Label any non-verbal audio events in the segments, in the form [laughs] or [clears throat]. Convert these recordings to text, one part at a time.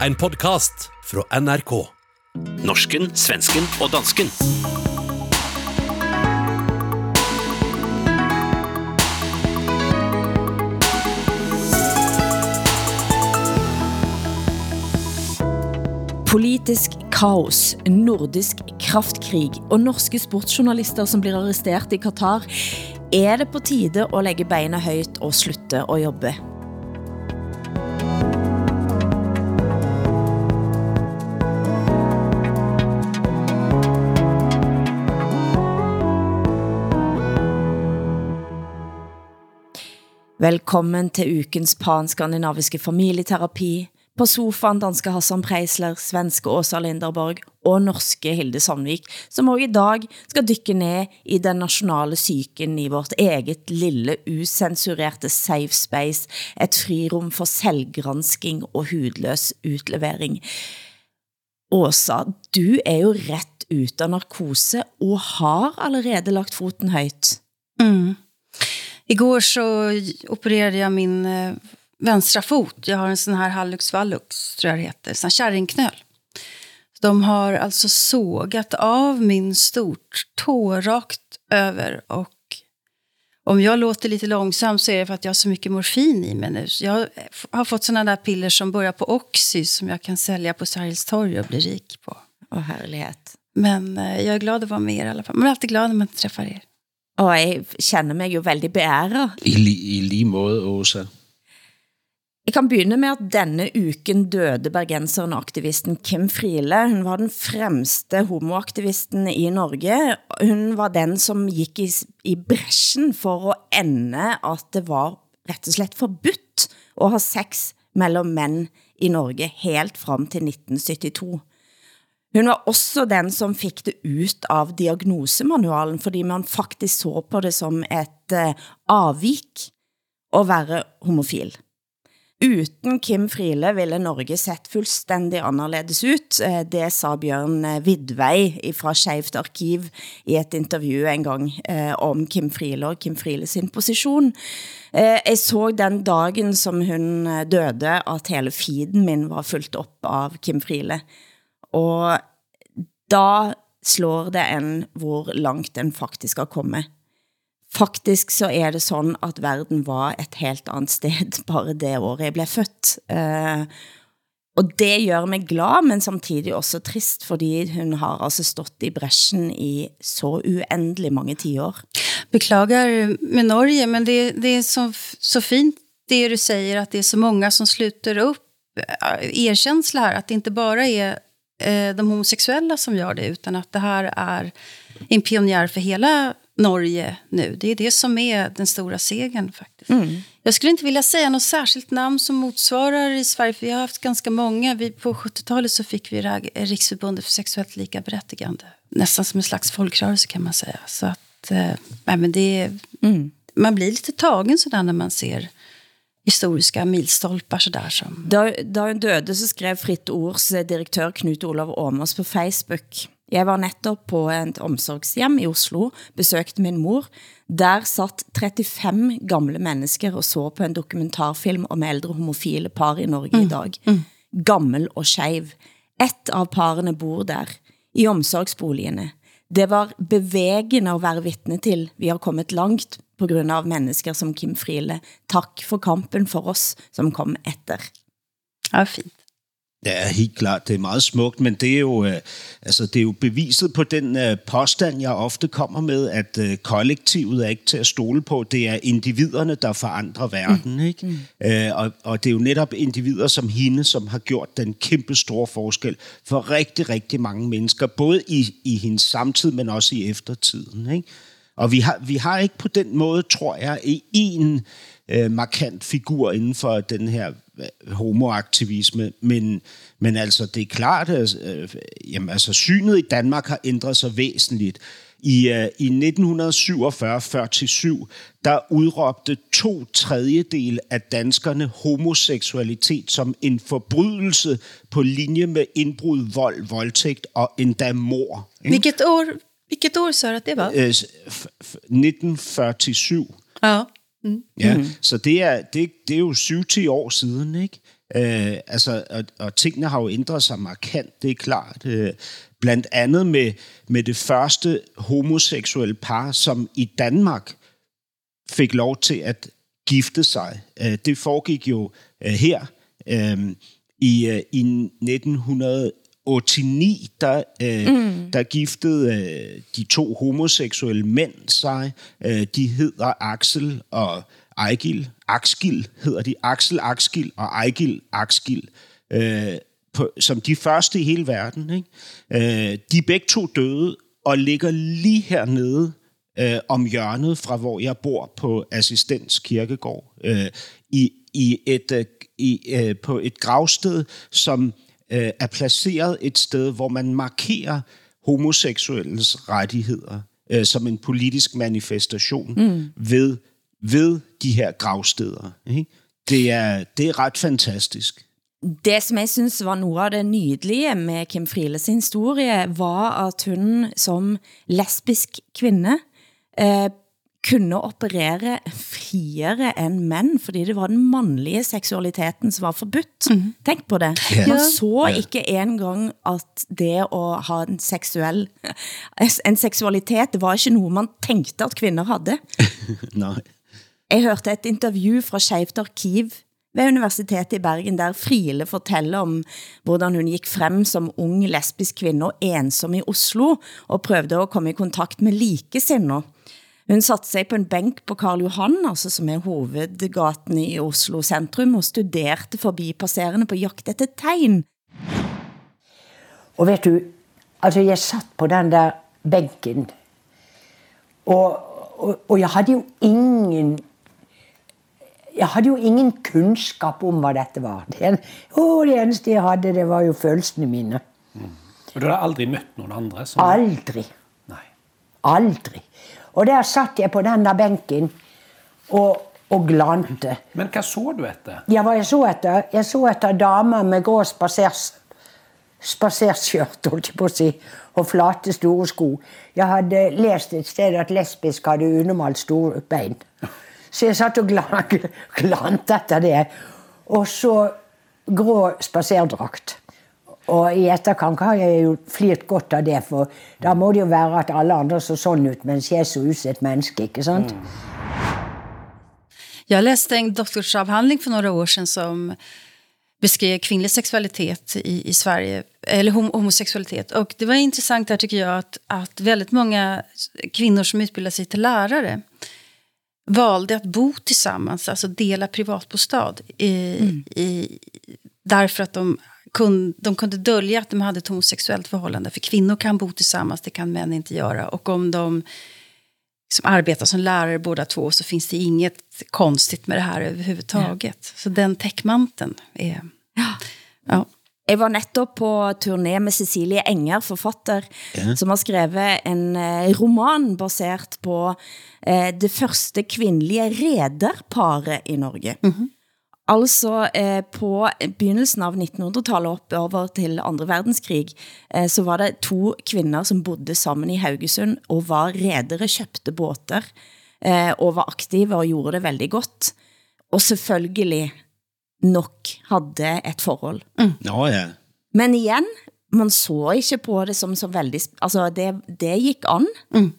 En podkast fra NRK. Norsken, svensken og dansken. Politisk kaos, nordisk kraftkrig og norske sportsjournalister som blir arrestert i Qatar. Er det på tide å legge beina højt og slutte å jobbe? Velkommen til ukens pan-skandinaviske familieterapi. På sofaen danske Hassan Preisler, svenske Åsa Linderborg og norske Hilde Sandvik, som også i dag skal dykke ned i den nationale syken i vårt eget lille usensurerte safe space, et frirum for selvgransking og hudløs utlevering. Åsa, du er jo ret ut af narkose og har allerede lagt foten højt. Mm. Igår så opererade jag min eh, vänstra fot. Jag har en sån här hallux vallux, tror jag det heter, sån kärringknöl. De har alltså sågat av min stort tå rakt över och om jag låter lite långsam så är det för att jag har så mycket morfin i mig nu. Jag har fått såna där piller som börjar på Oxy som jag kan sälja på Sergels torg och bli rik på. Åh, herlighet. Men eh, jag är glad att vara med er i alla fall. Man är alltid glad när man träffar er. Og jeg kender mig jo veldig beæret. I, li, I lige måde, Åsa. Jeg kan begynde med at denne uken døde bergenseren og aktivisten Kim Friele. Hun var den fremste homoaktivisten i Norge. Hun var den som gik i, i bræschen for at ende at det var rett og slett forbudt at ha sex mellem mænd i Norge helt frem til 1972. Hun var også den som fik det ut av diagnosemanualen, fordi man faktisk så på det som et uh, avvik at være homofil. Uten Kim Friele ville Norge sett fuldstændig anderledes ut. Eh, det sa Bjørn eh, Vidvej fra Skjevt Arkiv i et interview en gang eh, om Kim Friele og Kim Friele sin position. Eh, Jeg så den dagen som hun døde, at hele feeden min var fuldt op av Kim Friele. Og da slår det en, hvor langt den faktisk har kommet. Faktisk så er det sådan, at verden var et helt andet sted [laughs] bare det året jeg blev født. Eh, og det gør mig glad, men samtidig også trist, fordi hun har altså stått i bræschen i så uendelig mange tiår. Beklagar med Norge, men det, det är så, så fint det du säger, att det är så många som sluter upp erkänsla eh, här, att det inte bara är eh, de homosexuella som gör det, utan att det här är en pionjär för hela Norge nu. Det är det som är den stora segern faktiskt. Mm. Jag skulle inte vilja säga något särskilt namn som motsvarar i Sverige, för vi har haft ganska många. Vi, på 70-talet så fick vi Riksförbundet för sexuellt lika berättigande. Nästan som en slags folkrörelse kan man säga. Så att, eh, nej, men det är, mm. man blir lite tagen sådär när man ser historiska milstolpar sådär som... Da, da hun døde, så skrev Fritt Ords direktør Knut Olav Åmers på Facebook. Jeg var netop på et omsorgshjem i Oslo, besøgte min mor. Der satt 35 gamle mennesker og så på en dokumentarfilm om ældre homofile par i Norge mm. i dag. Mm. Gammel og skeiv. Et av parene bor der, i omsorgsboligene. Det var bevægende at være vittne til. Vi har kommet langt på grund av mennesker som Kim Friele. Tak for kampen for oss, som kom etter. Ja, fint. Ja, helt klart. Det er meget smukt, men det er jo, øh, altså, det er jo beviset på den øh, påstand, jeg ofte kommer med, at øh, kollektivet er ikke til at stole på. Det er individerne, der forandrer verden. Mm. Ikke? Mm. Øh, og, og det er jo netop individer som hende, som har gjort den kæmpe store forskel for rigtig, rigtig mange mennesker, både i, i hendes samtid, men også i eftertiden. Ikke? Og vi har, vi har ikke på den måde, tror jeg, en øh, markant figur inden for den her øh, homoaktivisme, men, men altså det er klart, at øh, jamen, altså, synet i Danmark har ændret sig væsentligt. I, øh, i 1947-47, der udråbte to tredjedel af danskerne homoseksualitet som en forbrydelse på linje med indbrud, vold, voldtægt og endda mor. Hvilket år, hvilket år så det var? Øh, 1947. Ja. Mm. Ja, mm. så det er, det, det er jo 7-10 år siden, ikke? Øh, altså, og, og tingene har jo ændret sig markant, det er klart. Øh, blandt andet med, med det første homoseksuelle par, som i Danmark fik lov til at gifte sig. Øh, det foregik jo øh, her øh, i, øh, i 1989, der, øh, mm. der giftede øh, de to homoseksuelle mænd sig. Øh, de hedder Axel og Ejgil. Axgil hedder de. Axel Axgil og Ejgil Axgil. Øh, på, som de første i hele verden. Ikke? Øh, de er begge to døde og ligger lige hernede øh, om hjørnet fra, hvor jeg bor på Assistens Kirkegård. Øh, i, i et, øh, i, øh, på et gravsted, som øh, er placeret et sted, hvor man markerer homoseksuelles rettigheder øh, som en politisk manifestation mm. ved, ved de her gravsteder. Ikke? Det, er, det er ret fantastisk. Det som jeg synes var noget af det nydelige med Kim Frieles historie, var at hun som lesbisk kvinde eh, kunne operere friere end mænd, fordi det var den mandlige seksualiteten som var forbudt. Mm. Tænk på det. Yeah. Man så ikke engang, at det at ha en seksuel [laughs] en seksualitet, det var ikke noget, man tænkte, at kvinder havde. [laughs] Nej. Jeg hørte et interview fra Skjevt Arkiv ved Universitetet i Bergen, der Friele fortæller om, hvordan hun gik frem som ung lesbisk kvinde og ensom i Oslo, og prøvede at komme i kontakt med likesinder. Hun satte sig på en bænk på Karl Johan, altså som er hovedgaten i Oslo centrum, og studerte forbi passerende på jagt efter tegn. Og vet du, altså jeg satt på den der bænken, og, og, og jeg havde jo ingen jeg havde jo ingen kunskap om, hvad dette var. Det, oh, det eneste jeg havde, det var jo følelsene mine. Mm. Og du har aldrig mødt nogen andre? Som... Aldrig. Nej. Aldrig. Og der satt jeg på den der bænken og, og glante. Men hvad så du efter? Ja, hvad jeg så efter? Jeg så efter damer med grå spasers, spaserskjørt, holdt jeg på at sige, og flate store sko. Jeg havde læst et sted, at lesbisk havde unormalt store ben. Så jeg satt og [laughs] glante efter det. Og så grå spaserdragt. Og i etterkant har jeg jo flirt godt av det, for da må det jo være at alle andre så sådan ut, mens jeg så ut som et menneske, ikke sant? Mm. Jag läste en doktorsavhandling för några år sedan som beskrev kvinnlig sexualitet i, i Sverige, eller hom homosexualitet. Och det var intressant där tycker jag att, att väldigt många kvinnor som utbildar sig till lärare valde att bo tillsammans, alltså dela privatbostad. I, mm. i, därför att de kun, de kunde dölja att de hade ett homosexuellt förhållande. För kvinnor kan bo tillsammans, det kan män inte göra. Och om de som arbetar som lärare båda två så finns det inget konstigt med det här överhuvudtaget. Ja. Så den täckmanten är... Ja. ja. Jeg var netop på turné med Cecilie Enger, forfatter, ja. som har skrevet en eh, roman baseret på eh, det første kvindelige rederparet i Norge. Mm -hmm. Altså eh, på begyndelsen av 1900-tallet op over til andre verdenskrig, eh, så var det to kvinder som bodde sammen i Haugesund og var redere, købte båter eh, og var aktive og gjorde det veldig godt. Og selvfølgelig nok havde et forhold. Mm. Nå ja. Men igen, man så ikke på det som så veldig... Altså, det, det gik an. Mm.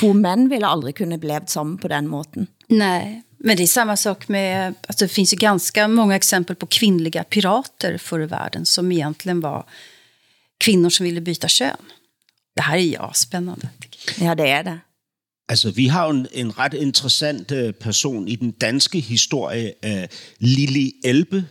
To mænd ville aldrig kunne blevet sammen på den måten. Nej, men det är samma sak med, alltså det finns ju ganska många exempel på kvinnliga pirater förr i världen som egentligen var kvinnor som ville byta kön. Det här är ja spännande. Ja, det är det. Altså, vi har jo en, en ret interessant uh, person i den danske historie, uh, Lili Elbe.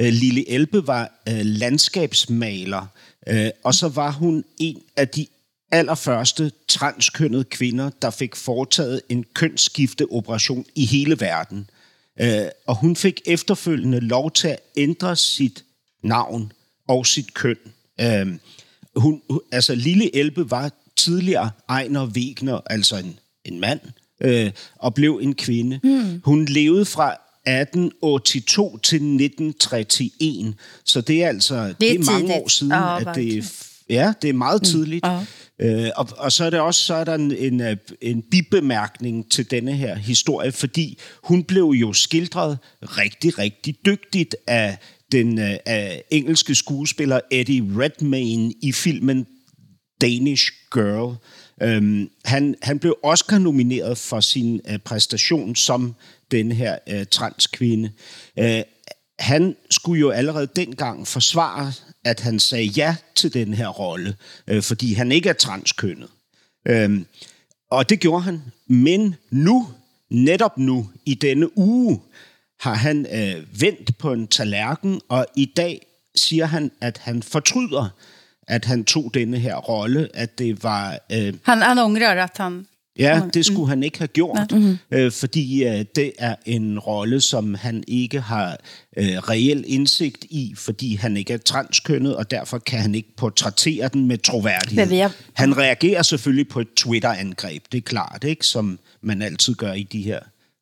Uh, Lili Elbe var uh, landskabsmaler, uh, og så var hun en af de allerførste transkønnede kvinder, der fik foretaget en kønsskifteoperation i hele verden. Øh, og hun fik efterfølgende lov til at ændre sit navn og sit køn. Øh, hun, altså, Lille Elbe var tidligere Ejner Wegner, altså en, en mand, øh, og blev en kvinde. Mm. Hun levede fra 1882 til 1931, så det er altså det er, det er mange år siden, oh, at det Ja, det er meget mm. tidligt. Mm. Uh-huh. Øh, og, og så er der også så er der en, en, øh, en bibemærkning til denne her historie, fordi hun blev jo skildret rigtig, rigtig dygtigt af den øh, engelske skuespiller Eddie Redmayne i filmen Danish Girl. Øhm, han, han blev Oscar-nomineret for sin øh, præstation som den her øh, transkvinde. Øh, han skulle jo allerede dengang forsvare, at han sagde ja til den her rolle, øh, fordi han ikke er transkønnet. Øhm, og det gjorde han. Men nu, netop nu, i denne uge, har han øh, vendt på en tallerken, og i dag siger han, at han fortryder, at han tog denne her rolle, at det var... Øh, Han, han ångrar at han... Ja, det skulle han ikke have gjort, øh, fordi øh, det er en rolle, som han ikke har øh, reel indsigt i, fordi han ikke er transkønnet, og derfor kan han ikke portrættere den med troværdighed. Vi er- Han reagerer selvfølgelig på et Twitter-angreb, det er klart, ikke? som man altid gør i de her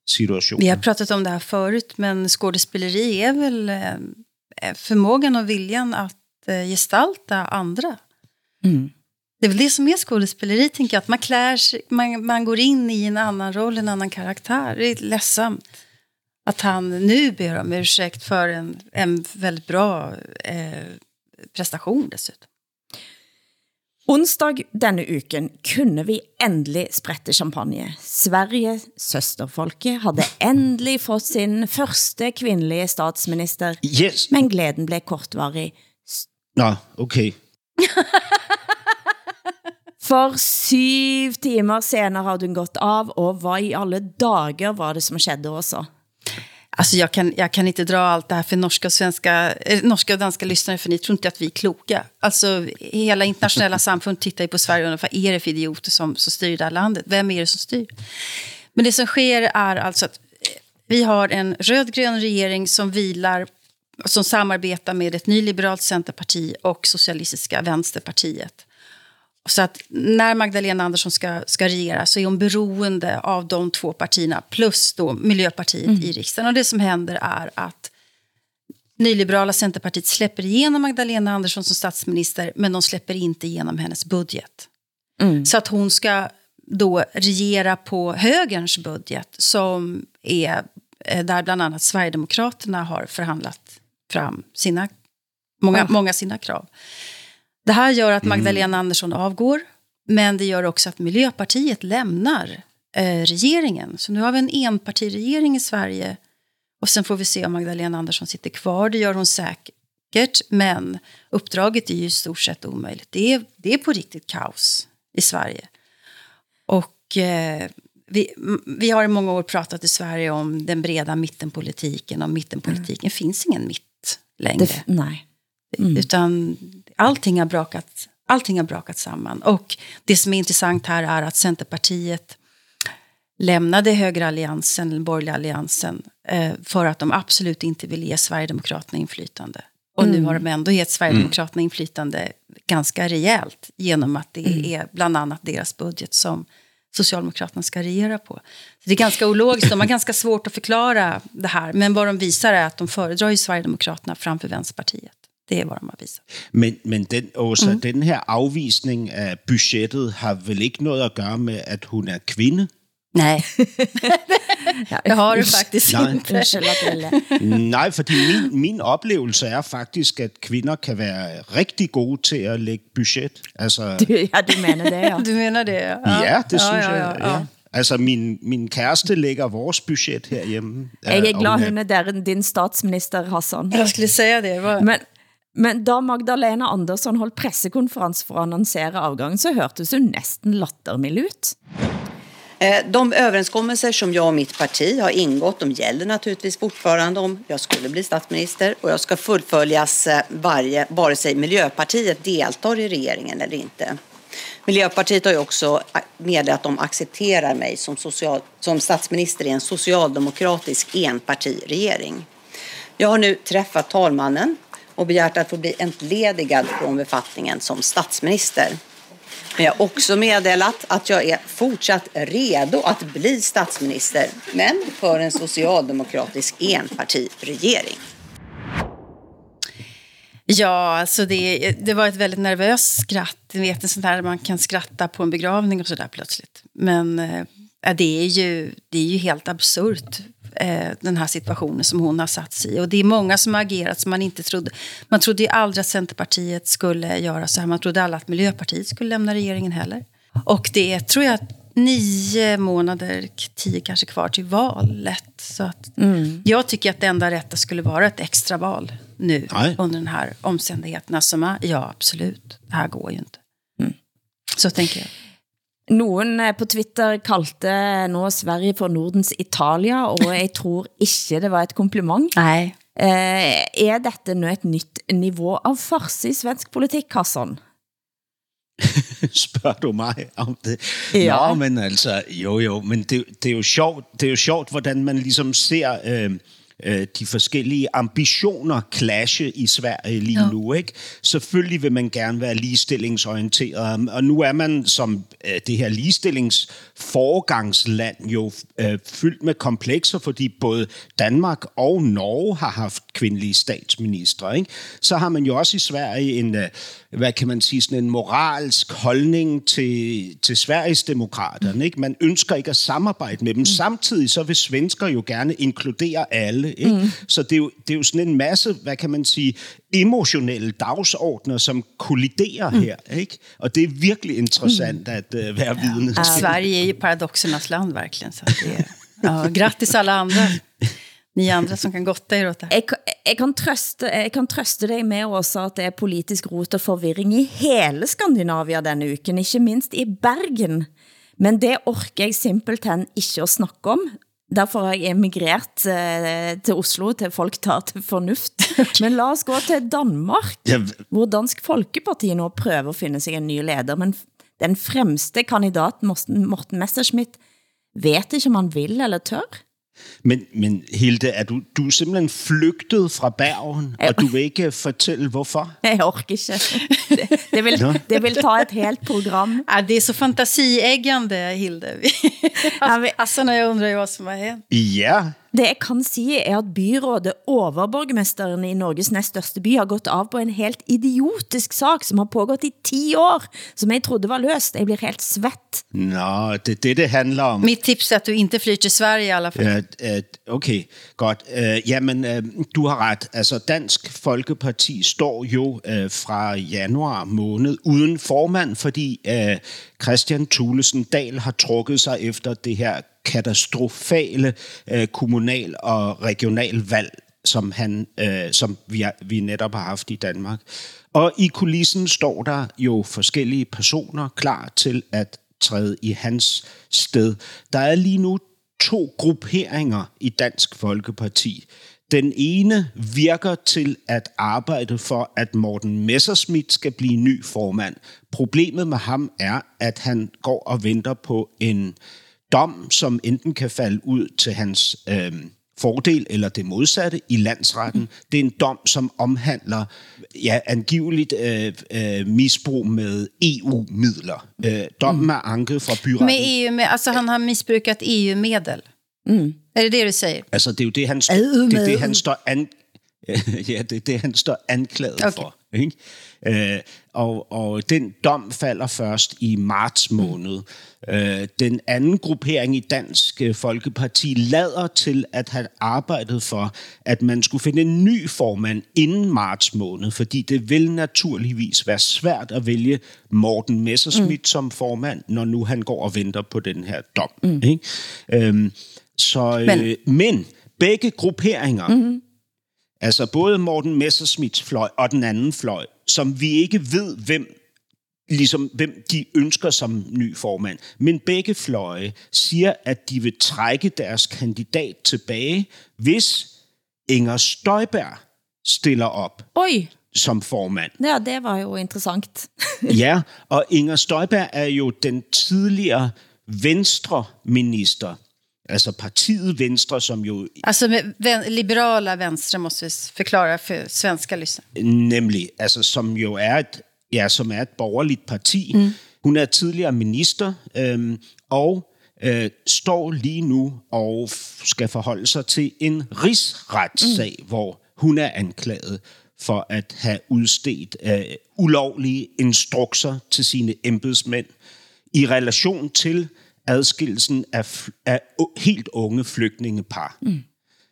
situationer. Vi har pratat om det här förut, men skådespeleri är väl eh, förmågan och viljan att eh, gestalta andra. Det är väl det som är skådespeleri, tänker jag. Att man klär sig, man, man går in i en annan roll, en annan karaktär. Det är ledsamt att han nu ber om ursäkt för en, en väldigt bra eh, prestation dessutom. Onsdag denne uken kunne vi endelig sprette champagne. Sverige, søsterfolket, havde endelig fået sin første kvindelige statsminister, Yes. men glæden blev kortvarig. Nå, okay. [laughs] For syv timer senere havde hun gått av, og hvad i alle dager var det som skedde også? Alltså jag, kan, jag kan inte dra allt det här för norska och, svenska, norska och danska lyssnare, för ni tror inte att vi är kloka. Alltså, hela internationella [laughs] samfund tittar ju på Sverige och undrar, vad är det för idioter som, som styr det här landet? Vem är det som styr? Men det som sker är alltså att vi har en rödgrön regering som vilar som samarbetar med ett nyliberalt centerparti och socialistiska vänsterpartiet. Så att när Magdalena Andersson ska, ska regera så är hon beroende av de två partierna plus då Miljöpartiet i riksdagen. Och det som händer är att nyliberala Centerpartiet släpper igenom Magdalena Andersson som statsminister men de släpper inte igenom hennes budget. Så att hon ska då regera på högerns budget som är eh, där bland annat Sverigedemokraterna har förhandlat fram sina, många, många sina krav. Det här gör att Magdalena Andersson avgår, men det gör också att Miljöpartiet lämnar eh, regeringen. Så nu har vi en enpartiregering i Sverige och sen får vi se om Magdalena Andersson sitter kvar. Det gör hon säkert, men uppdraget är ju i stort sett omöjligt. Det är, det är på riktigt kaos i Sverige. Och eh, vi, vi har i många år pratat i Sverige om den breda mittenpolitiken. Och mittenpolitiken finns ingen mitt längre. Det, nej. Utan allting har, brakat, allting har brakat samman. Och det som är intressant här är att Centerpartiet lämnade högeralliansen, den borgerliga alliansen, eh, för att de absolut inte ville ge Sverigedemokraterna inflytande. Och nu har de ändå gett Sverigedemokraterna inflytande ganska rejält genom att det är bland annat deras budget som Socialdemokraterna ska regera på. Så det är ganska ologiskt, de har ganska svårt att förklara det här. Men vad de visar är att de föredrar ju Sverigedemokraterna framför Vänsterpartiet. Det är vad de har visat. Men, men den, Åsa, mm. den her afvisning af budgettet har vel ikke noget at gøre med, at hun er kvinde? Nej, [laughs] det har du faktiskt Nej. [laughs] jeg ler. Nej, fordi min, min oplevelse er faktisk, at kvinder kan være rigtig gode til at lægge budget. Altså, [laughs] Du, ja, du mener det, ja. Du menar det? ja, det synes ja, jeg. ja, ja. Altså, min, min kæreste lægger vores budget herhjemme. Jeg er glad, hun er der, din statsminister, Hassan. Jag skulle säga det. Vad- Men, men da Magdalena Andersson holdt pressekonferens for at annoncere afgangen, så hørtes hun næsten lattermild ut. Eh, De överenskommelser som jag och mitt parti har ingått, de gäller naturligtvis fortfarande om jag skulle bli statsminister och jag ska fullföljas eh, varje, vare sig Miljöpartiet deltar i regeringen eller inte. Miljöpartiet har ju också eh, meddelat att de accepterar mig som, social, som statsminister i en socialdemokratisk enpartiregering. Jag har nu träffat talmannen och begärt att få bli entledigad från befattningen som statsminister. Men jag har också meddelat att jag är fortsatt redo att bli statsminister, men för en socialdemokratisk enpartiregering. Ja, alltså det, det var ett väldigt nervöst skratt. Ni vet, en sån där man kan skratta på en begravning och sådär plötsligt. Men äh, ja, det, är ju, det är ju helt absurt eh, den här situationen som hon har satt sig i. Och det är många som har agerat som man inte trodde. Man trodde ju aldrig att Centerpartiet skulle göra så här. Man trodde aldrig att Miljöpartiet skulle lämna regeringen heller. Och det är, tror jag, nio månader, tio kanske kvar till valet. Så att jag tycker att det enda rätta skulle vara ett extraval nu Nej. under den här omständigheterna som är. Ja, absolut. Det här går ju inte. Så tänker jag. Nogen eh, på Twitter kaldte nå Sverige for Nordens Italia, og jeg [laughs] tror ikke det var et kompliment. Nej. Eh, er dette nu et nytt niveau av farse i svensk politik, Hassan? [laughs] Spørger du mig om det? Ja. Nå, men altså, jo jo, men det, det, er jo sjovt, det er jo sjovt, hvordan man ligesom ser øh, øh, de forskellige ambitioner clashe i Sverige lige Ja. nu. Ikke? Selvfølgelig vil man gerne være ligestillingsorienteret, og nu er man som øh, det her ligestillingsforegangsland jo øh, fyldt med komplekser, fordi både Danmark og Norge har haft kvindelige statsministre. Ikke? Så har man jo også i Sverige en, øh, hvad kan man sige, sådan en moralsk holdning til, til Sveriges demokraterne. Ikke? Man ønsker ikke at samarbejde med dem. Samtidig så vil svensker jo gerne inkludere alle. Ikke? Mm. Så det er, jo, det er jo sådan en masse, hvad kan man sige, emotionelle dagsordner, som kolliderer mm. her. Ikke? Og det er virkelig interessant mm. at uh, være vidne til. Sverige är ju paradoxernas land verkligen. Så att det [laughs] ja, grattis alla andra. Ni andra som kan gotta er åt det. Jeg, kan- jeg, kan trøste, jeg kan trøste dig med også, at det er politisk rot og forvirring i hele Skandinavia denne uken, ikke mindst i Bergen. Men det orker jeg simpelthen ikke at snakke om. Derfor har jeg emigreret eh, til Oslo til folk tar til fornuft. Men lad os gå til Danmark, Ja, hvor Dansk Folkeparti nu prøver at finde sig en ny leder. Men den fremste kandidat, Morten Morten Messerschmidt, vet ikke om han vil eller tør. Men, men Hilde, er du, du er simpelthen flygtet fra Bergen, Ja. og du vil ikke fortælle, hvorfor? Jeg orker ikke. Det, det, vil, det vil ta et helt program. Ja, det är så fantasieggande, Hilde. Ja, vi- [laughs] Hassan och jag undrar ju vad som har hänt. Ja, Det jeg kan sige er at byrådet overborgmesteren i Norges næst største by har gått av på en helt idiotisk sak, som har pågått i 10 år, som jeg trodde var løst. Jeg blir helt svett. nå, det er det, det handler om. Mitt tips är att du inte flyr till Sverige i alla fall. Øh, øh, okay, godt. Øh, jamen, øh, du har ret. Altså, Dansk Folkeparti står jo øh, fra januar måned uden formand, fordi øh, Christian Thulesen Dahl har trukket sig efter det her katastrofale øh, kommunal- og regionalvalg, som, han, øh, som vi, er, vi netop har haft i Danmark. Og i kulissen står der jo forskellige personer klar til at træde i hans sted. Der er lige nu to grupperinger i Dansk Folkeparti. Den ene virker til at arbejde for, at Morten Messerschmidt skal blive ny formand. Problemet med ham er, at han går og venter på en dom, som enten kan falde ud til hans øh, fordel eller det modsatte i landsretten. Det er en dom, som omhandler ja, angiveligt øh, øh, misbrug med EU-midler. Øh, dommen er anket fra byretten. Med EU, med, alltså han har missbrukat EU-medel. Är det det du säger? Altså, det er jo det, han, det, er det, han står an... [laughs] ja, det er det, han står anklaget okay. for. Ikke? Øh, og, og den dom falder først i marts måned. Øh, den anden gruppering i Dansk øh, Folkeparti lader til at have arbejdet for, at man skulle finde en ny formand inden marts måned, fordi det vil naturligvis være svært at vælge Morten Messerschmidt mm. som formand, når nu han går og venter på den her dom. Mm. Ikke? Øhm, så, øh, Men- men, men begge grupperinger, mm-hmm. altså både Morten Messerschmidts fløj og den anden fløj, som vi ikke ved, hvem ligesom hvem de ønsker som ny formand. Men begge fløje siger, at de vil trække deres kandidat tilbage, hvis Inger Støjberg stiller op Oj, som formand. ja, det var jo interessant. [laughs] Ja, og Inger Støjberg er jo den tidligere venstre-minister, altså partiet Venstre, som jo Alltså vän, liberala vänstra måste vi förklara för svenska lyssnare. nemlig, altså som jo er et, ja, som er et borgerligt parti. Mm. Hun er tidligere minister, øhm, og øh, står lige nu og skal forholde sig til en rigsretssag, mm. hvor hun er anklaget for at have udstedt øh, ulovlige instrukser til sine embedsmænd i relation til, adskillelsen af, af helt unge flygtningepar. Mm.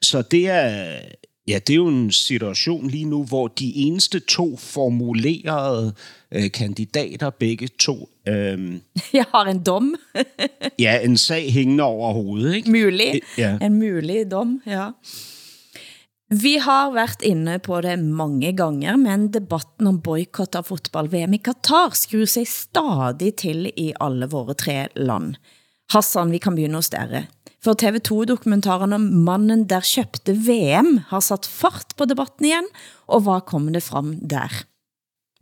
Så det er, ja, det er jo en situation lige nu, hvor de eneste to formulerede øh, kandidater, begge to... Øh, [laughs] Jeg har en dom. [laughs] ja, en sag hængende over hovedet, ikke? mulig. Ja. En mulig dom, ja. Vi har været inde på det mange ganger, men debatten om boykott av fotball-VM i Katar skruer sig stadig til i alle våre tre land. Hassan, vi kan begynde hos dere. For TV2-dokumentaren om mannen der købte VM har sat fart på debatten igen, og hvad kom det frem der?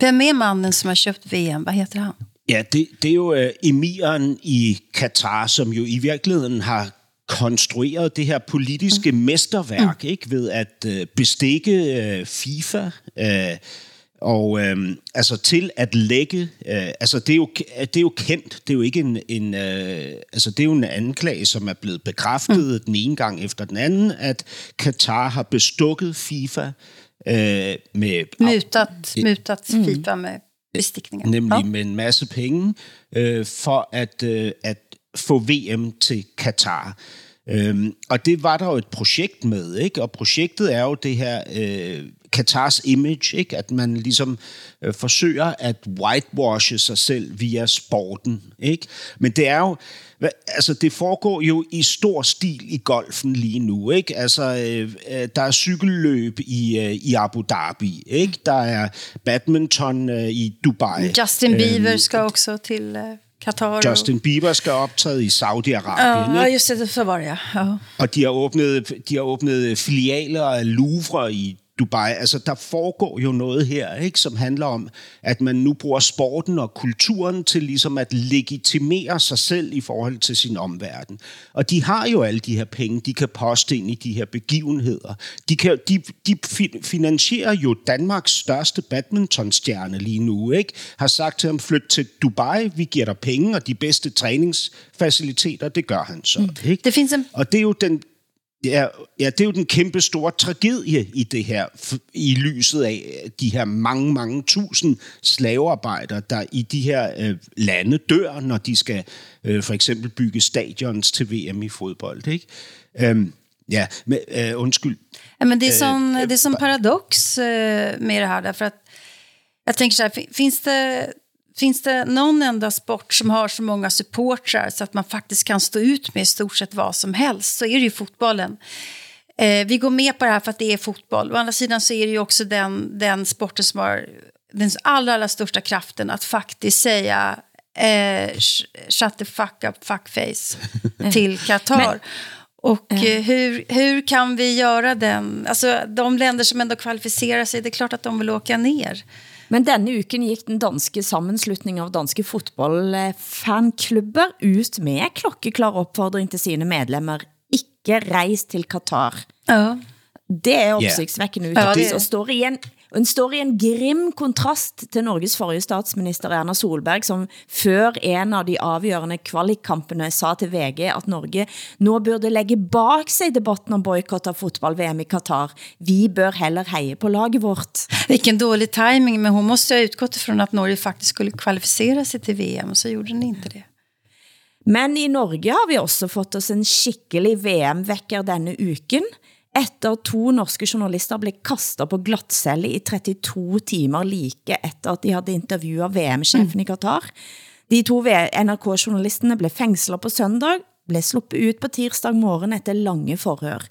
Vem är mannen som har köpt VM? Vad heter han? Ja, det, det er jo uh, emiren i Katar, som jo i virkeligheden har konstrueret det her politiske mm. mesterværk, mm. ikke ved at uh, bestikke uh, FIFA uh, og uh, altså til at lægge, uh, altså det er, jo, det er jo kendt, det er jo ikke en, en uh, altså det er jo en anklage, som er blevet bekræftet mm. den ene gang efter den anden, at Katar har bestukket FIFA uh, med Mutat, mutat FIFA med bestickningar. nemlig ja. med en masse penge, øh, for at, øh, at få VM til Katar. Øhm, og det var der jo et projekt med, ikke? Og projektet er jo det her øh, Katars image, ikke? At man ligesom øh, forsøger at whitewashe sig selv via sporten, ikke? Men det er jo, hva- altså det foregår jo i stor stil i golfen lige nu, ikke? Altså øh, øh, der er cykelløb i, øh, i Abu Dhabi, ikke? Der er badminton øh, i Dubai. Justin Bieber ska också till eh, Qatar. Justin Bieber skal optræde i Saudi-Arabien, Ja, ikke? just det, så var det ja. ja. og de har åbnet, de har åbnet filialer af Louvre i Dubai. Altså, der foregår jo noget her, ikke, som handler om, at man nu bruger sporten og kulturen til ligesom at legitimere sig selv i forhold til sin omverden. Og de har jo alle de her penge, de kan poste ind i de her begivenheder. De, kan, de, de fi- finansierer jo Danmarks største badmintonstjerne lige nu, ikke? Har sagt til ham, flyt til Dubai, vi giver dig penge, og de bedste træningsfaciliteter, det gør han så, ikke? Det finns en Og det er jo den, ja, ja, det er jo den kæmpe store tragedie i det her, i lyset af de her mange, mange tusind slavearbejdere, der i de her øh, lande dør, når de skal øh, for eksempel bygge stadions til VM i fodbold. Ikke? Øhm, ja, men, øh, undskyld. Ja, men det är som, det är som paradox eh, med det här. Därför att jag tänker så här, fin- finns det, finns det någon enda sport som har så många supportrar så att man faktiskt kan stå ut med i stort sett vad som helst så är det ju fotbollen. Eh, vi går med på det här för att det är fotboll. Å andra sidan så är det ju också den, den sporten som har den allra, allra största kraften att faktiskt säga eh, sh- shut the fuck up, fuckface [laughs] till Qatar. Och eh, hur, hur kan vi göra den? Alltså de länder som ändå kvalificerar sig, det är klart att de vill åka ner. Men denne uken gik den danske sammenslutning av danske fotballfanklubber ut med klokkeklar opfordring til sine medlemmer. Ikke reis til Qatar. Ja. Det er opsigtsvækkende Ja, uttalelse, det- og står i en, og den står i en grim kontrast til Norges forrige statsminister Erna Solberg, som før en av de avgørende kvalikkampene sa til VG, at Norge nå burde lægge bak sig debatten om boykott av fotball-VM i Qatar. Vi bør heller heje på laget vårt. Vilken dålig timing, men hon måste ha utgått ifrån att Norge faktiskt skulle kvalificera sig till VM och så gjorde den inte det. Men i Norge har vi også fått oss en skikkelig VM-vækker denne uken, etter at to norske journalister blev kastet på glattcelle i 32 timer like etter at de havde intervjuet VM-chefen i Qatar. De to NRK-journalisterne blev fængslet på søndag, blev sluppet ut på tirsdag morgen efter lange forhør.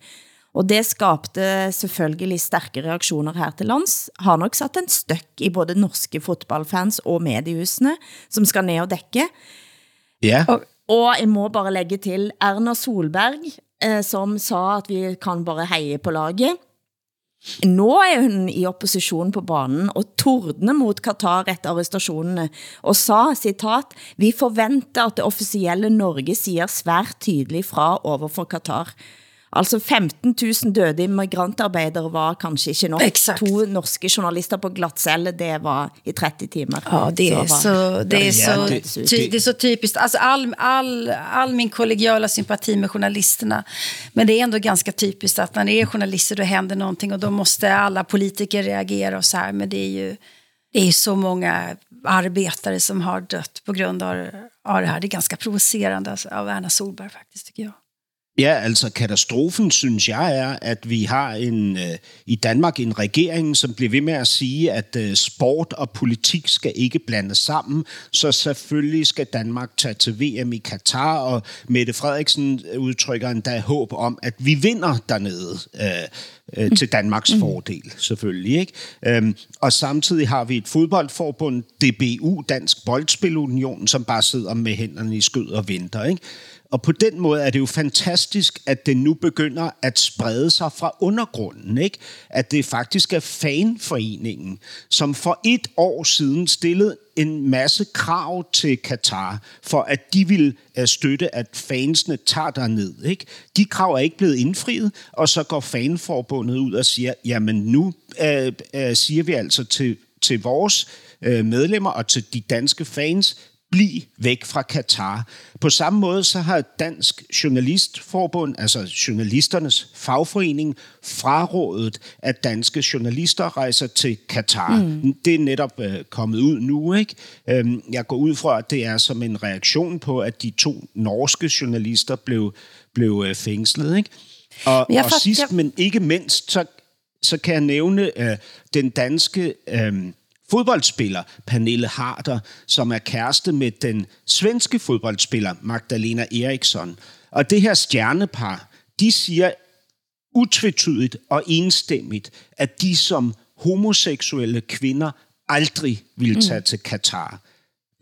Og det skabte selvfølgelig stærke reaktioner her til lands, har nok sat en støk i både norske fotballfans og mediehusene, som skal ned og dække. Ja, Og jeg må bare lægge til Erna Solberg, eh, som sa at vi kan bare heje på laget. Nå er hun i opposition på banen og tordne mot Qatar etter arrestationerne og sa, citat, vi forventer at det officielle Norge siger svært tydeligt fra overfor Qatar. Altså 15 000 døde immigrantarbeidere var kanskje ikke nok. Exakt. To norske journalister på glattcelle, det var i 30 timer. Ja, det är så, det är så, det- ty, det är så typiskt. Alltså all, all, all min kollegiala sympati med journalisterna. Men det är ändå ganska typiskt att när det är journalister då händer någonting och då måste alla politiker reagera och så här. Men det är ju, Det är så många arbetare som har dött på grund av, av det här. Det är ganska provocerande av Erna Solberg faktiskt, tycker jag. Ja, altså katastrofen, synes jeg, er, at vi har en øh, i Danmark en regering, som bliver ved med at sige, at øh, sport og politik skal ikke blandes sammen, så selvfølgelig skal Danmark tage til VM i Katar, og Mette Frederiksen udtrykker endda håb om, at vi vinder dernede øh, øh, til Danmarks fordel, selvfølgelig. Ikke? Øhm, og samtidig har vi et fodboldforbund, DBU, Dansk Boldspilunion, som bare sidder med hænderne i skød og venter. Ikke? Og på den måde er det jo fantastisk, at det nu begynder at sprede sig fra undergrunden. Ikke? At det faktisk er fanforeningen, som for et år siden stillede en masse krav til Katar, for at de vil øh, støtte, at fansene tager derned. Ikke? De krav er ikke blevet indfriet, og så går fanforbundet ud og siger, jamen nu øh, øh, siger vi altså til, til vores øh, medlemmer og til de danske fans, bliv væk fra Katar. På samme måde så har Dansk Journalistforbund, altså journalisternes fagforening, frarådet, at danske journalister rejser til Katar. Mm. Det er netop øh, kommet ud nu. ikke. Øhm, jeg går ud fra, at det er som en reaktion på, at de to norske journalister blev, blev øh, fængslet. Ikke? Og, Men og sidst, jeg- men ikke mindst, så, så kan jeg nævne øh, den danske... Øh, fodboldspiller Pernille Harder, som er kæreste med den svenske fodboldspiller Magdalena Eriksson. Og det her stjernepar, de siger utvetydigt og enstemmigt, at de som homoseksuelle kvinder aldrig vil tage til Katar.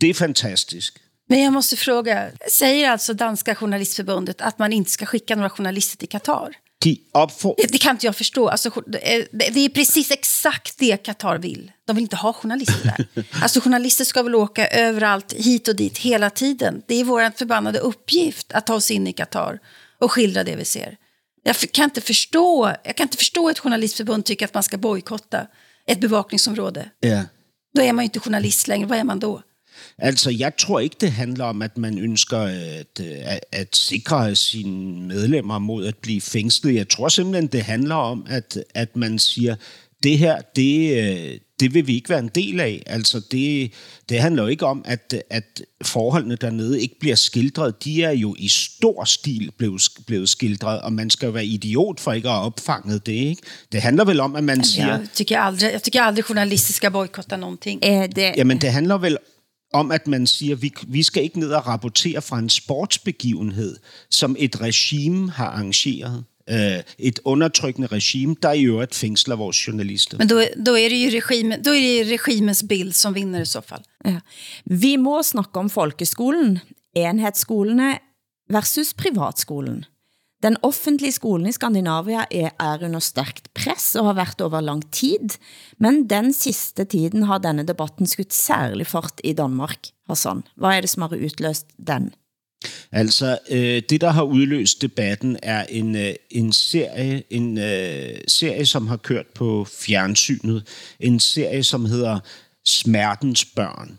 Det er fantastisk. Men jag måste fråga, säger alltså danska journalistförbundet att man inte ska skicka några journalister till Qatar? Det, kan inte jag förstå. Alltså, eh, det, är precis exakt det Qatar vill. De vill inte ha journalister där. [laughs] Alltså, journalister ska väl åka överallt, hit och dit, hela tiden. Det är vår förbannade uppgift att ta oss in i Qatar och skildra det vi ser. Jag kan inte förstå, jag kan inte förstå ett journalistförbund tycker att man ska bojkotta ett bevakningsområde. Ja. Då är man ju inte journalist längre. Vad är man då? Altså, jeg tror ikke, det handler om, at man ønsker at, at, at sikre sine medlemmer mod at blive fængslet. Jeg tror simpelthen, det handler om, at, at man siger, det her, det, øh, det vil vi ikke være en del af. Altså, det, det handler jo ikke om, at, at forholdene dernede ikke bliver skildret. De er jo i stor stil blevet, blevet skildret, og man skal jo være idiot for ikke at have opfanget det. Ikke? Det handler vel om, at man siger... Jag tycker aldrig, jag tycker aldrig journalister ska bojkotta någonting. Er det, Jamen, det handler vel om, at man siger, vi, vi skal ikke ned og rapportere fra en sportsbegivenhed, som et regime har arrangeret. Øh, et undertrykkende regime, der i øvrigt fængsler vores journalister. Men då, då, är det ju regimen, då är det ju regimens bild som vinner i så fall. ja. Vi må snakke om folkeskolen, enhedsskolene versus privatskolen. Den offentlige skolen i Skandinavia er, er under stærkt press og har været over lang tid, men den sidste tiden har denne debatten skudt særlig fart i Danmark. Hassan, hvad er det, som har utløst den? Altså, øh, det, der har udløst debatten, er en, øh, en, serie, en øh, serie, som har kørt på fjernsynet. En serie, som hedder Smertens Børn.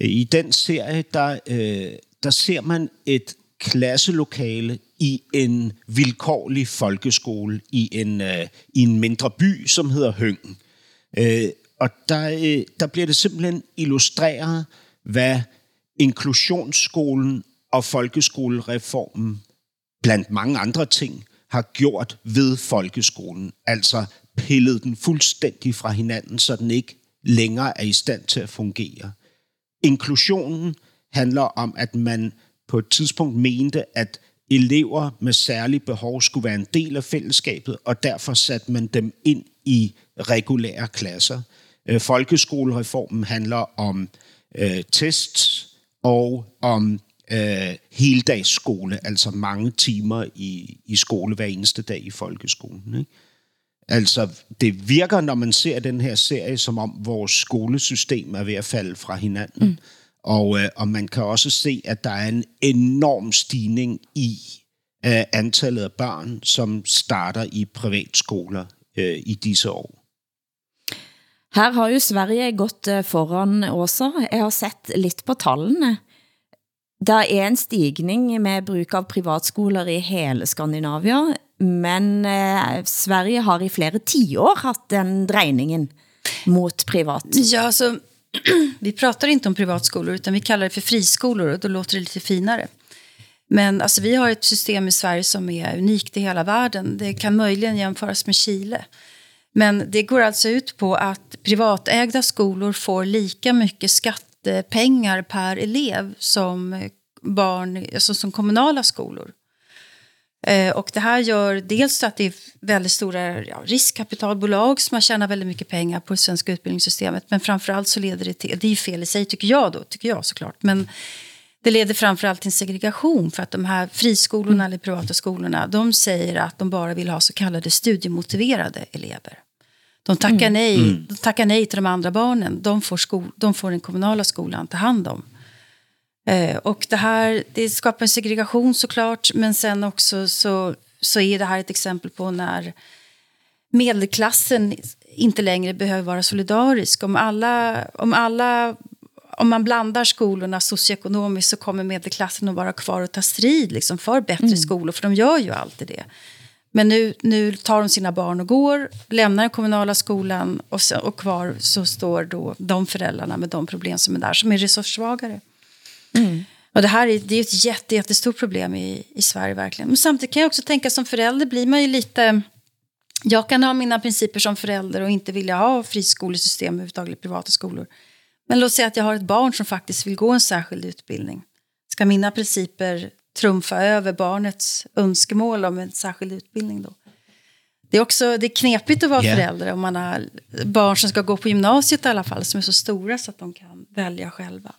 Øh, I den serie, der, øh, der ser man et klasselokale i en vilkårlig folkeskole i en, øh, i en mindre by, som hedder Høngen. Øh, og der, øh, der bliver det simpelthen illustreret, hvad inklusionsskolen og folkeskolereformen, blandt mange andre ting, har gjort ved folkeskolen. Altså pillet den fuldstændig fra hinanden, så den ikke længere er i stand til at fungere. Inklusionen handler om, at man på et tidspunkt mente, at elever med særlige behov skulle være en del af fællesskabet, og derfor satte man dem ind i regulære klasser. Øh, folkeskolereformen handler om øh, test og om øh, heldagsskole, altså mange timer i, i skole hver eneste dag i folkeskolen. Ikke? Altså, det virker, når man ser den her serie, som om vores skolesystem er ved at falde fra hinanden. Mm. Og, øh, og man kan også se, at der er en enorm stigning i øh, antallet af børn, som starter i privatskoler øh, i disse år. Her har jo Sverige gått eh, foran også. Jeg har sett lidt på tallene. Der er en stigning med bruk av privatskoler i hele Skandinavia, men eh, Sverige har i flere tiår haft den drejningen. mot privat? Ja, alltså, [clears throat] vi pratar inte om privatskolor utan vi kallar det för friskolor och då låter det lite finare. Men alltså, vi har ett system i Sverige som är unikt i hela världen. Det kan möjligen jämföras med Chile. Men det går alltså ut på att privatägda skolor får lika mycket skattepengar per elev som, barn, alltså som kommunala skolor. Eh, och det här gör dels att det är väldigt stora ja, riskkapitalbolag som har tjänat väldigt mycket pengar på det svenska utbildningssystemet. Men framförallt så leder det till, det är fel i sig tycker jag då, tycker jag såklart. Men det leder framförallt till segregation för att de här friskolorna mm. eller privata skolorna, de säger att de bara vill ha så kallade studiemotiverade elever. De tackar, mm. nej, mm. de tackar nej till de andra barnen. De får, skol, de får den kommunala skolan ta hand om. Eh, och det här det skapar en segregation såklart, men sen också så, så är det här ett exempel på när medelklassen inte längre behöver vara solidarisk. Om, alla, om, alla, om man blandar skolorna socioekonomiskt så kommer medelklassen att vara kvar och ta strid liksom, för bättre mm. skolor, för de gör ju alltid det. Men nu, nu tar de sina barn och går, lämnar den kommunala skolan och, så, och kvar så står då de föräldrarna med de problem som är där, som är resurssvagare. Mm. Och det här är, det är ett jätte, jättestort problem i, i Sverige verkligen. Men samtidigt kan jag också tänka som förälder blir man ju lite... Jag kan ha mina principer som förälder och inte vilja ha friskolesystem överhuvudtaget, eller privata skolor. Men låt säga att jag har ett barn som faktiskt vill gå en särskild utbildning. Ska mina principer trumfa över barnets önskemål om en särskild utbildning då? Det är också det är knepigt att vara yeah. förälder om man har barn som ska gå på gymnasiet i alla fall, som är så stora så att de kan välja själva.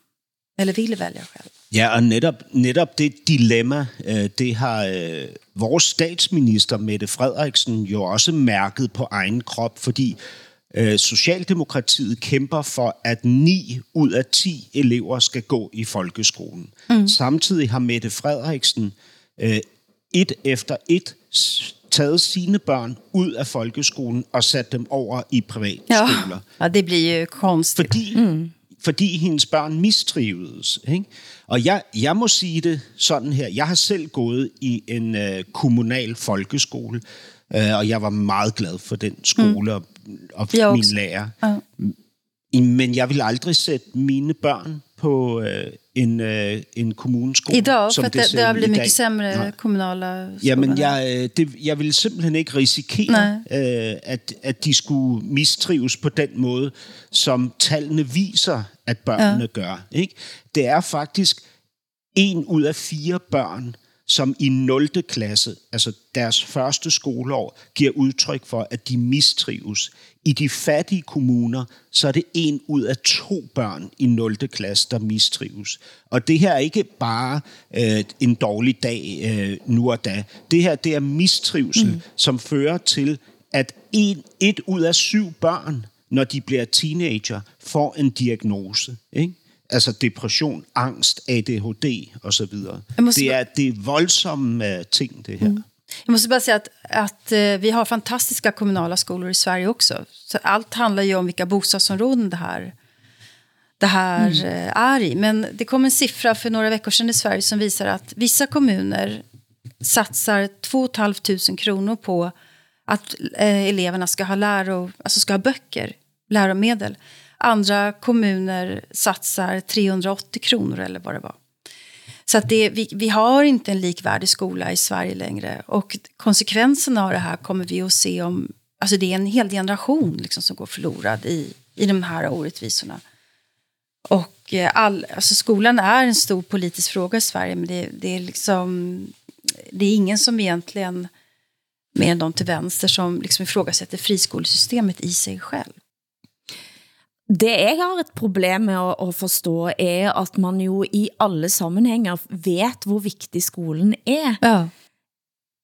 Eller vill välja själv. Ja, og netop, netop det dilemma, øh, det har øh, vores statsminister Mette Frederiksen jo også mærket på egen krop, fordi øh, Socialdemokratiet kæmper for, at 9 ud af 10 elever skal gå i folkeskolen. Mm. Samtidig har Mette Frederiksen et efter et taget sine børn ud af folkeskolen og sat dem over i privatskoler. Ja, og det bliver jo konstigt. Fordi, mm fordi hendes børn mistrivedes. Ikke? Og jeg, jeg må sige det sådan her. Jeg har selv gået i en øh, kommunal folkeskole, øh, og jeg var meget glad for den skole mm. og, og min lærer. Ja. Men jeg vil aldrig sætte mine børn på øh, en, øh, en kommuneskole. Idag, som for det, det har blivit mycket sämre Nej. kommunala skoler. Jamen, jeg, øh, det, jeg vil simpelthen ikke risikere, øh, at, at de skulle mistrives på den måde, som tallene viser, at børnene ja. gør. Ikke? Det er faktisk en ud af fire børn, som i 0. klasse, altså deres første skoleår, giver udtryk for, at de mistrives. I de fattige kommuner, så er det en ud af to børn i 0. klasse, der mistrives. Og det her er ikke bare øh, en dårlig dag øh, nu og da. Det her det er mistrivsel, mm. som fører til, at en, et ud af syv børn, når de bliver teenager, får en diagnose. Ikke? Altså depression, angst, ADHD och så vidare. Måste... Det, är, det är våldsamma ting det här. Mm. Jag måste bara säga att, att uh, vi har fantastiska kommunala skolor i Sverige också. Så allt handlar ju om vilka bostadsområden det här, det här mm. uh, är i. Men det kom en siffra för några veckor sedan i Sverige som visar att vissa kommuner satsar 2 500 kronor på att uh, eleverna ska ha, läro, alltså ska ha böcker, läromedel. Andra kommuner satsar 380 kronor eller vad det var. Så att det, vi, vi har inte en likvärdig skola i Sverige längre. Och konsekvenserna av det här kommer vi att se om... Alltså det är en hel generation liksom som går förlorad i, i de här orättvisorna. Och eh, all, alltså skolan är en stor politisk fråga i Sverige, men det, det, är liksom... Det är ingen som egentligen, mer än de till vänster, som liksom ifrågasätter friskolesystemet i sig själv. Det jeg har et problem med at, at forstå, er at man jo i alle sammenhænger vet, hvor vigtig skolen er. Ja.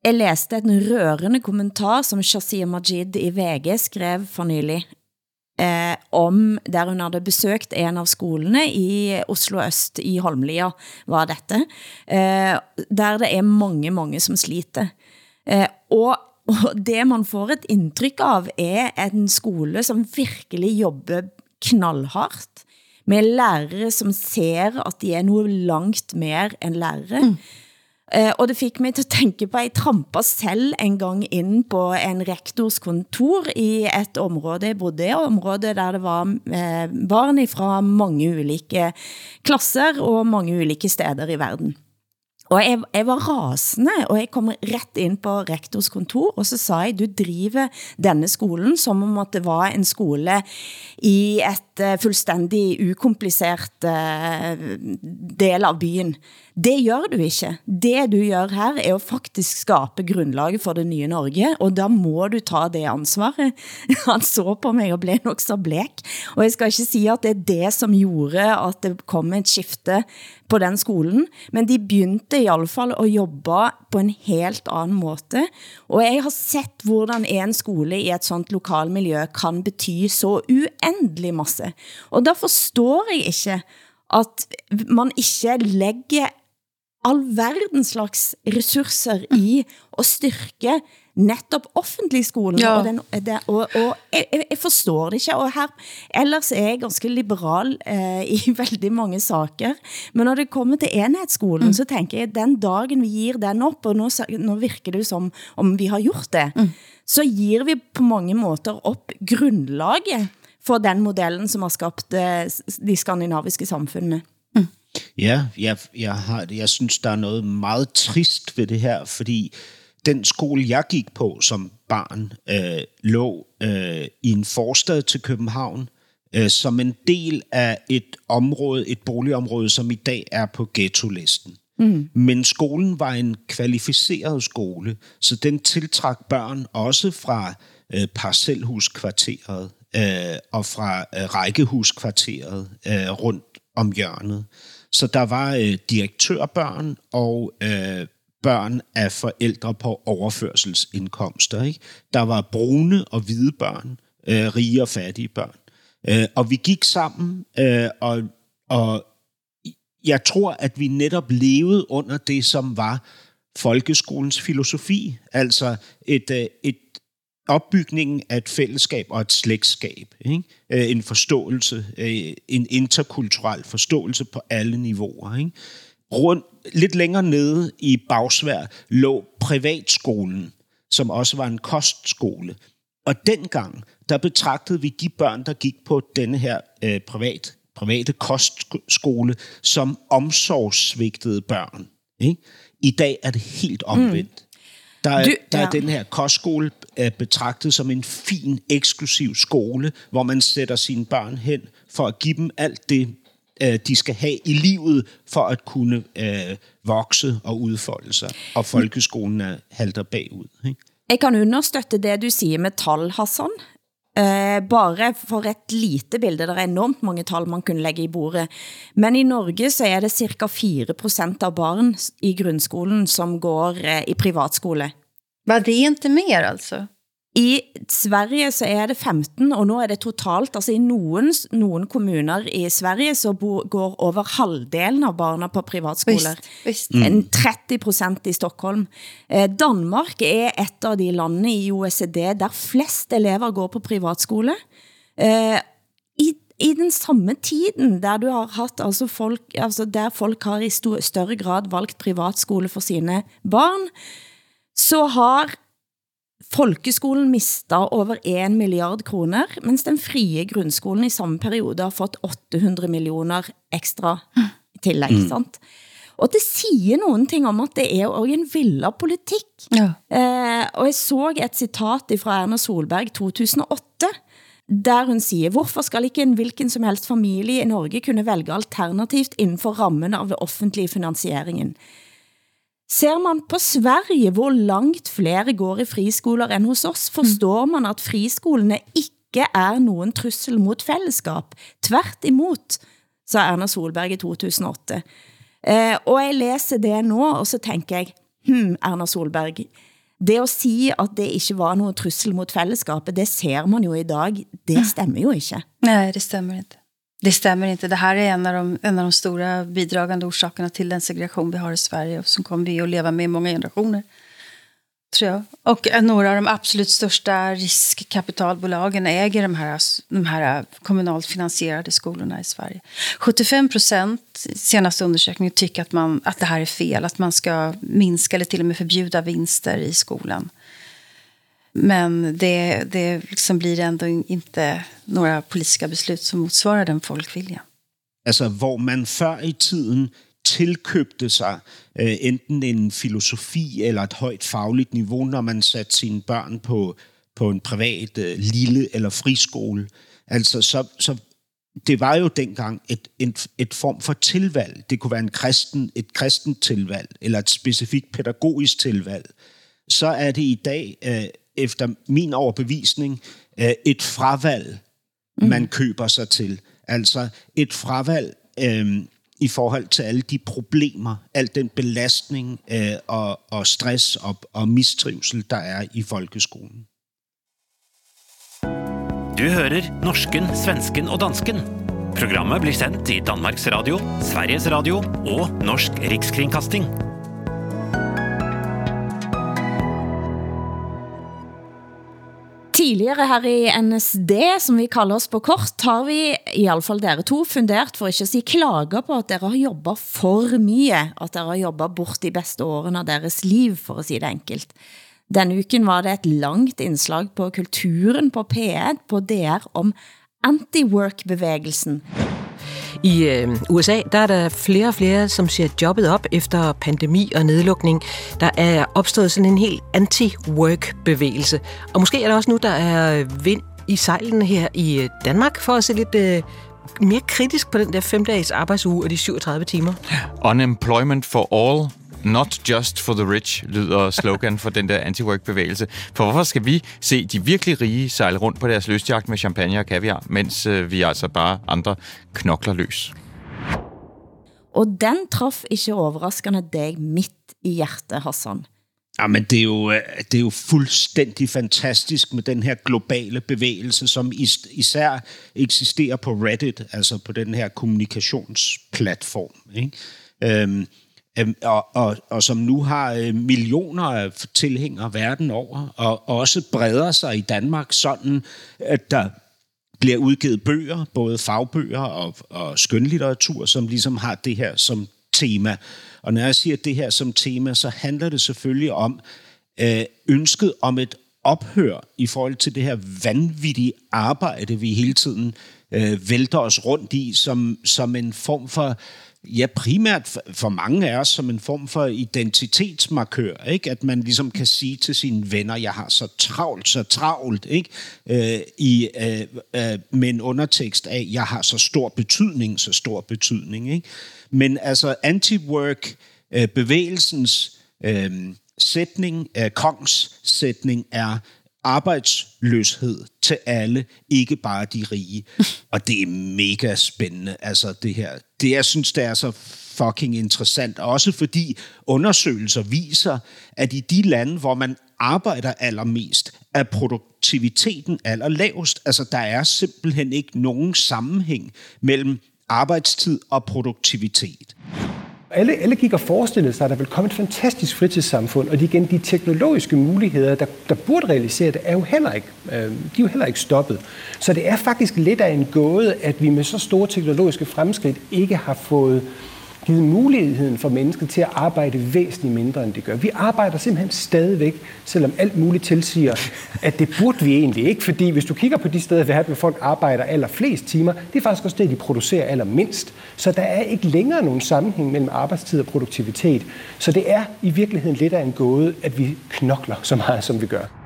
Jeg læste en rørende kommentar, som Shazia Majid i VG skrev for nylig, eh, om der hun havde besøgt en av skolene i Oslo Øst, i Holmlia var dette, eh, der det er mange, mange som sliter. Eh, og og det man får et indtryk av er en skole som virkelig jobber knallhardt, med lærere som ser at de er noget langt mer end lærere. Mm. Eh, og det fik mig til at tænke på, at jeg trampa selv en gang ind på en rektors kontor i et område, jeg bodde i, område der det var eh, barn fra mange ulike klasser og mange ulike steder i verden. Og jeg, jeg var rasende, og jeg kom ret ind på rektors kontor, og så sa jeg, du driver denne skolen som om at det var en skole i et eh, uh, fuldstændig ukompliceret uh, eh, del av byen. Det gør du ikke. Det du gør her er at faktisk skabe grundlaget for det nye Norge, og da må du ta det ansvaret. [laughs] Han så på mig og blev nok så blek, og jeg skal ikke sige, at det er det som gjorde, at det kom et skifte på den skolen, men de begyndte i alle fall at jobbe på en helt anden måde, og jeg har sett hvordan en skole i et sånt lokalmiljø kan bety så uendelig masse. Og der forstår jeg ikke, at man ikke lægger all verdens slags ressourcer i at styrke netop offentlig skolen, Ja. og, den, det, og, og jeg, jeg- forstår det ikke, og her, ellers er jeg ganske liberal eh, i [laughs] veldig mange saker, men når det kommer til enhedsskolen, mm. så tænker jeg, den dagen vi gir den op, og nu, nu virker det som om vi har gjort det, mm. så gir vi på mange måter op grundlaget for den modellen, som har skabt eh, de skandinaviske samfundene. Ja, jeg, jeg, har, jeg synes, der er noget meget trist ved det her, fordi den skole, jeg gik på som barn, øh, lå øh, i en forstad til København, øh, som en del af et område, et boligområde, som i dag er på ghetto-listen. Mm. Men skolen var en kvalificeret skole, så den tiltrak børn også fra øh, parcelhuskvarteret øh, og fra øh, rækkehuskvarteret øh, rundt om hjørnet. Så der var øh, direktørbørn og øh, børn af forældre på overførselsindkomster. Ikke? Der var brune og hvide børn, øh, rige og fattige børn. Øh, og vi gik sammen, øh, og, og jeg tror, at vi netop levede under det, som var folkeskolens filosofi. Altså et, øh, et opbygningen af et fællesskab og et slægtskab. Ikke? Øh, en forståelse, øh, en interkulturel forståelse på alle niveauer. Ikke? Rundt, lidt længere nede i Bagsvær lå privatskolen, som også var en kostskole. Og dengang, der betragtede vi de børn, der gik på denne her øh, privat, private kostskole, som omsorgssvigtede børn. Ikke? I dag er det helt omvendt. Mm. Der er, du, der er ja. den her kostskole øh, betragtet som en fin, eksklusiv skole, hvor man sætter sine børn hen for at give dem alt det, øh, de skal have i livet, for at kunne øh, vokse og udfolde sig. Og folkeskolen er halter bagud. Ikke? Jeg kan understøtte det, du siger med tal, Hassan. Eh, bare for et lite bilde, der er enormt mange tal, man kunne lægge i bordet. Men i Norge så er det cirka 4% av barn i grundskolen, som går eh, i privatskole. Var det är inte mer alltså? I Sverige så er det 15, og nu er det totalt, altså i nogen, nogen kommuner i Sverige, så bo, går over halvdelen av barna på privatskoler. Visst, visst. En 30 procent i Stockholm. Eh, Danmark er et av de landene i OECD, der flest elever går på privatskole. Eh, i, I den samme tiden, der du har haft, altså folk, altså der folk har i større grad valgt privatskole for sine barn, så har Folkeskolen mista over 1 milliard kroner, mens den frie grundskolen i samme periode har fått 800 millioner ekstra i tillæg, mm. sant? Og det siger nogen ting om, at det er også en villa politik. Ja. Eh, og jeg så et citat fra Erna Solberg 2008, der hun siger, hvorfor skal ikke en hvilken som helst familie i Norge kunne vælge alternativt inden for rammen av det offentlige finansieringen? Ser man på Sverige, hvor langt flere går i friskoler end hos oss, forstår man at friskolene ikke er nogen trussel mot fællesskap. Tvært imot, sa Erna Solberg i 2008. Eh, og jeg læser det nu, og så tænker jeg, hmm, Erna Solberg, det at sige, at det ikke var nogen trussel mot fællesskapet, det ser man jo i dag, det stemmer jo ikke. Nej, det stämmer inte. Det stämmer inte. Det här är en av, de, en av de stora bidragande orsakerna till den segregation vi har i Sverige och som kommer vi att leva med i många generationer. tror jag. Och några av de absolut största riskkapitalbolagen äger de här, de här kommunalt finansierade skolorna i Sverige. 75 procent, senaste undersökningen, tycker att, man, att det här är fel. Att man ska minska eller till och med förbjuda vinster i skolan. Men det, det liksom blir ändå inte några politiska beslut som motsvarar den folkviljan. Altså, hvor man før i tiden tilkøbte sig øh, enten en filosofi eller et højt fagligt niveau, når man satte sine børn på, på en privat øh, lille eller friskole. Altså, så, så det var jo dengang et, et, et form for tilvalg. Det kunne være en kristen, et kristent tilvalg, eller et specifikt pædagogisk tilvalg. Så er det i dag, øh, efter min overbevisning, øh, et fravalg, man køber sig til. Altså et fravalg øh, i forhold til alle de problemer, al den belastning øh, og, og stress og, og mistrivsel, der er i folkeskolen. Du hører norsken, svensken og dansken. Programmet blir sendt i Danmarks Radio, Sveriges Radio og Norsk Rikskringkasting. Tidligere her i NSD, som vi kalder oss på kort, har vi, i alle fall dere to, fundert for ikke at si klager på at dere har jobbet for mye, at dere har jobbet bort de bedste årene av deres liv, for at si det enkelt. Denne uken var det et langt indslag på kulturen på P1 på DR om anti-work-bevægelsen. I øh, USA der er der flere og flere, som ser jobbet op efter pandemi og nedlukning. Der er opstået sådan en helt anti-work-bevægelse. Og måske er der også nu, der er vind i sejlene her i øh, Danmark, for at se lidt øh, mere kritisk på den der fem-dages arbejdsuge og de 37 timer. Unemployment for all, not just for the rich, lyder slogan for den der anti-work-bevægelse. For hvorfor skal vi se de virkelig rige sejle rundt på deres lystjagt med champagne og kaviar, mens øh, vi altså bare andre knokler løs? Og den traf ikke overraskende dig midt i hjertet, Hassan. Ja, men det er, jo, øh, det er jo fuldstændig fantastisk med den her globale bevægelse, som is, især eksisterer på Reddit, altså på den her kommunikationsplatform. Ikke? Øhm, Øhm, og, og, og som nu har øh, millioner af tilhængere verden over, og også breder sig i Danmark sådan, at der bliver udgivet bøger, både fagbøger og, og skønlitteratur, som ligesom har det her som tema. Og når jeg siger det her som tema, så handler det selvfølgelig om øh, ønsket om et ophør i forhold til det her vanvittige arbejde, vi hele tiden øh, vælter os rundt i, som, som en form for, ja primært for, mange af os, som en form for identitetsmarkør, ikke? at man ligesom kan sige til sine venner, jeg har så travlt, så travlt, ikke? Øh, i, øh, øh, med en undertekst af, jeg har så stor betydning, så stor betydning. Ikke? Men altså anti-work, øh, bevægelsens øh, sætning, øh, kongs sætning er arbejdsløshed til alle, ikke bare de rige. [laughs] Og det er mega spændende, altså det her. Det, jeg synes, det er så fucking interessant, også fordi undersøgelser viser, at i de lande, hvor man arbejder allermest, er produktiviteten allerlavest. Altså, der er simpelthen ikke nogen sammenhæng mellem arbejdstid og produktivitet. Alle, alle gik og forestillede sig, at der ville komme et fantastisk fritidssamfund, og de, igen, de teknologiske muligheder, der, der burde realisere det, er jo heller ikke, øh, de er jo heller ikke stoppet. Så det er faktisk lidt af en gåde, at vi med så store teknologiske fremskridt ikke har fået givet muligheden for mennesket til at arbejde væsentligt mindre, end det gør. Vi arbejder simpelthen stadigvæk, selvom alt muligt tilsiger, at det burde vi egentlig ikke, fordi hvis du kigger på de steder i verden, hvor folk arbejder allerflest timer, det er faktisk også det, de producerer allermindst. Så der er ikke længere nogen sammenhæng mellem arbejdstid og produktivitet. Så det er i virkeligheden lidt af en gåde, at vi knokler så meget, som vi gør.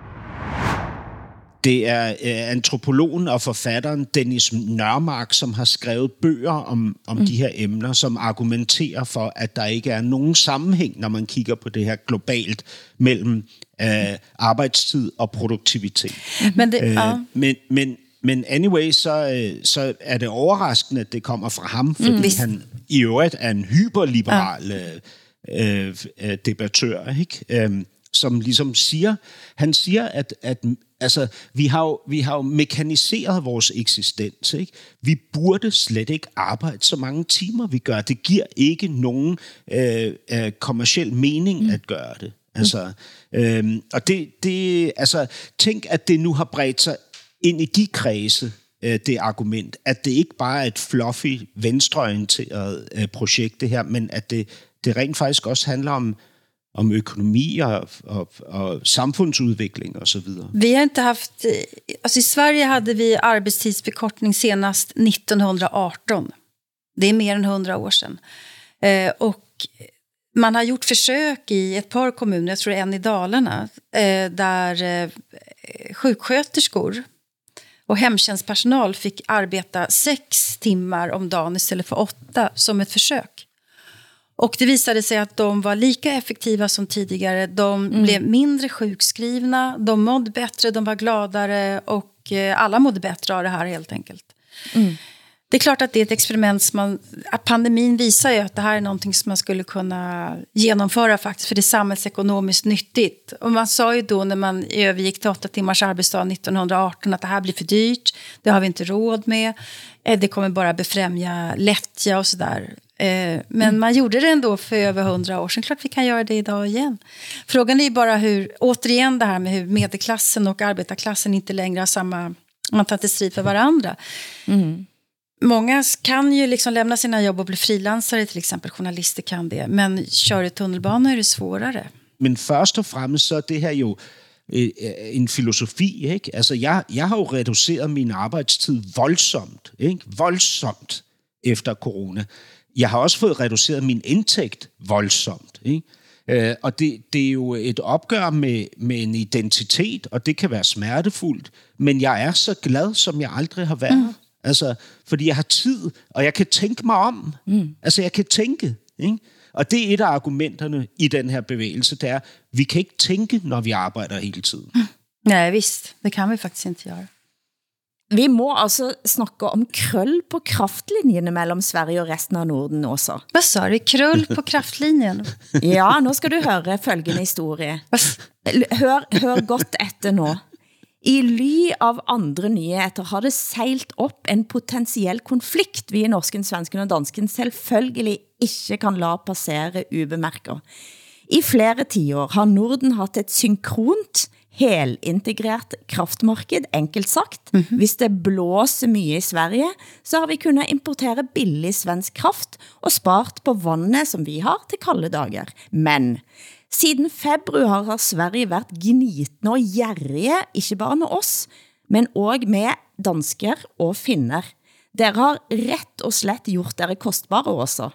Det er øh, antropologen og forfatteren Dennis Nørmark, som har skrevet bøger om, om mm. de her emner, som argumenterer for, at der ikke er nogen sammenhæng, når man kigger på det her globalt, mellem øh, arbejdstid og produktivitet. Men det, Øh, ja. men, men, men anyway, så, øh, så er det overraskende, at det kommer fra ham, fordi mm. han i øvrigt er en hyperliberal øh, øh, øh, debattør, ikke? Øh, som ligesom siger, han siger, at, at altså, vi, har jo, vi har jo mekaniseret vores eksistens. Ikke? Vi burde slet ikke arbejde så mange timer, vi gør. Det giver ikke nogen øh, øh, kommersiel mening mm. at gøre det. Altså, øhm, og det, det, altså, tænk, at det nu har bredt sig ind i de kredse, øh, det argument, at det ikke bare er et fluffy, venstreorienteret øh, projekt, det her, men at det, det rent faktisk også handler om, om økonomi og, og, og samfundsudvikling og så vidare. Vi har inte haft... Alltså I Sverige hade vi arbetstidsförkortning senast 1918. Det är mer än 100 år sedan. Eh, och man har gjort försök i ett par kommuner, jag tror en i Dalarna, eh, där eh, sjuksköterskor och hemtjänstpersonal fick arbeta sex timmar om dagen istället för åtta som ett försök. Och det visade sig att de var lika effektiva som tidigare. De Mm. blev mindre sjukskrivna, de mådde bättre, de var gladare och eh, alla mådde bättre av det här helt enkelt. Mm. Det är klart att det är ett experiment som man... Pandemin visar ju att det här är någonting som man skulle kunna genomföra faktiskt, för det är samhällsekonomiskt nyttigt. Och man sa ju då när man övergick till åtta timmars arbetsdag 1918 att det här blir för dyrt, det har vi inte råd med, eh, det kommer bara befrämja lättja och sådär. Eh, Men man gjorde det ändå för över hundra år sedan. Klart vi kan göra det idag igen. Frågan är ju bara hur, återigen det här med hur medelklassen och arbetarklassen inte längre har samma, man tar inte strid för varandra. Många kan ju liksom lämna sina jobb och bli frilansare, till exempel journalister kan det. Men kör i tunnelbana är det svårare. Men først og fremmest så er det her jo øh, øh, en filosofi, ikke? Altså, jeg, jeg har jo reduceret min arbejdstid voldsomt, ikke? Voldsomt efter corona. Jeg har også fået reduceret min indtægt voldsomt, ikke? Øh, og det, det er jo et opgør med, med en identitet, og det kan være smertefuldt, men jeg er så glad, som jeg aldrig har været. Mm. Altså, fordi jeg har tid, og jeg kan tænke mig om. Mm. Altså, jeg kan tænke, ikke? Og det er et af argumenterne i den her bevægelse, det er, vi kan ikke tænke, når vi arbejder hele tiden. [laughs] Nej, visst. Det kan vi faktiskt inte göra. Vi må altså snakke om krøll på kraftlinjene mellem Sverige og resten av Norden også. Vad sa du? Krull på kraftlinjen? [laughs] Ja, nu skal du høre følgende historie. Hør, hør godt efter nå. I ly av andre nyheter har det seilt op en potentiell konflikt vi i norsken, svensken og dansken selvfølgelig ikke kan la passere ubemærket. I flere tiår har Norden haft et synkront, helintegrert kraftmarked, enkelt sagt. Hvis det blåser mye i Sverige, så har vi kunnet importere billig svensk kraft og spart på vandet som vi har til kalde dager. Men siden februar har Sverige været gnitne og gjerrige, ikke bare med oss, men også med dansker og finner. Dere har rett og slett gjort dere kostbare også.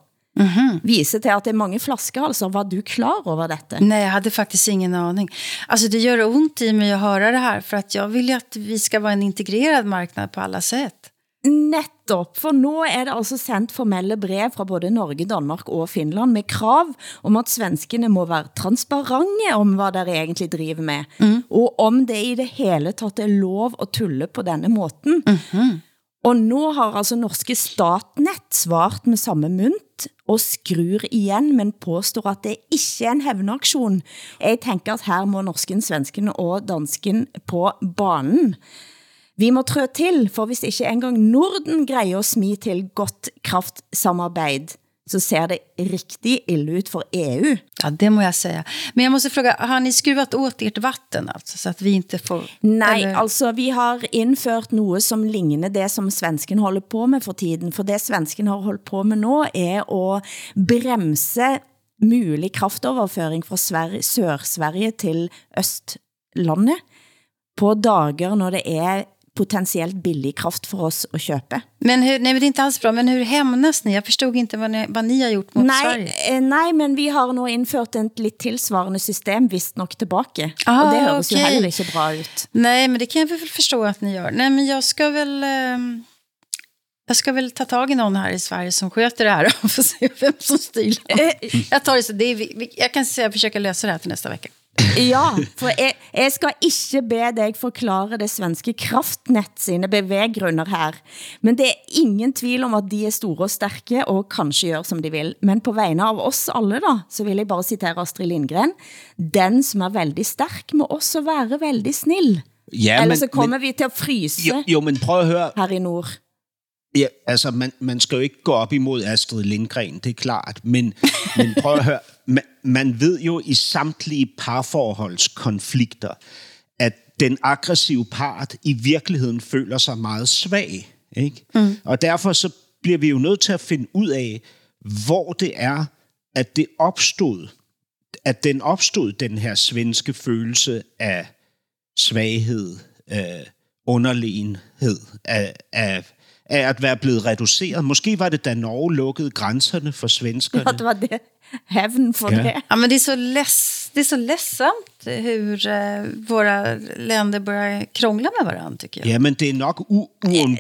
Viser til at det er mange flaskehalser. Var du klar over dette? Nej, jag hade faktiskt ingen aning. Alltså det gör ont i mig att höra det här för att jag vill ju att vi ska vara en integrerad marknad på alla sätt. Nettopp, for nu er det altså sendt formelle brev fra både Norge, Danmark og Finland med krav om at svenskene må være transparente om hvad der egentlig driver med, mm. og om det i det hele taget er lov at tulle på denne måten. Mm -hmm. Og nu har altså norske Statnet svart med samme mynt og skrur igen, men påstår at det ikke er en hævnaksjon. Jeg tænker at her må norsken, svensken og dansken på banen. Vi må trø til, for hvis ikke engang Norden greier at smi til godt kraftsamarbejde, så ser det riktigt ille ut for E EU. Ja, det må jag säga. Men jag måste fråga, har ni skruvat åt ert vatten alltså, så att vi inte får... Nej, eller- altså vi har indført noget som ligner det som svensken holder på med for tiden. For det svensken har holdt på med nu er at bremse mulig kraftoverføring fra Sverige, Sør-Sverige til Østlandet på dager når det er potentielt billig kraft for oss at købe. Men hur, nej, men det är inte alls bra. Men hur hämnas ni? Jag förstod inte vad ni, vad ni har gjort mot Nej, Sverige. eh, nej, men vi har nu indført et lidt tilsvarende system, vist nok tilbage. Ah, og det høres jo okej. heller ikke bra ut. Nej, men det kan jag väl förstå att ni gör. Nej, men jag ska väl... ehm, jag ska väl ta tag i någon här i Sverige som sköter det här och [laughs] få se vem som styr. jag tar det så. Det är, jag kan säga att jag försöker lösa det här till nästa vecka. Ja, for jeg, jeg skal ikke be dig forklare det svenske kraftnet sine bevæggrunner her. Men det er ingen tvil om at de er store og stærke og kanskje gør som de vil. Men på vegne av oss alle da, så vil jeg bare citere Astrid Lindgren. Den som er veldig stærk må også være veldig snill. Ja, Ellers så kommer vi til at fryse Jo, jo, men prøv at høre, her i nord. Ja, altså man, man skal jo ikke gå op imod Astrid Lindgren, det er klart, men, men prøv at høre, man, man ved jo i samtlige parforholdskonflikter, at den aggressive part i virkeligheden føler sig meget svag. Ikke? Mm. Og derfor så bliver vi jo nødt til at finde ud af, hvor det er, at det opstod, at den opstod, den her svenske følelse af svaghed, af underlegenhed, af, af af at være blevet reduceret. Måske var det, da Norge lukkede grænserne for svenskerne. Ja, det var det. Heaven for Ja. det. Ja, men det är så, less, det är så ledsamt hur eh, våra länder börjar krångla med varandra, tycker jag. Ja, men det er nok u-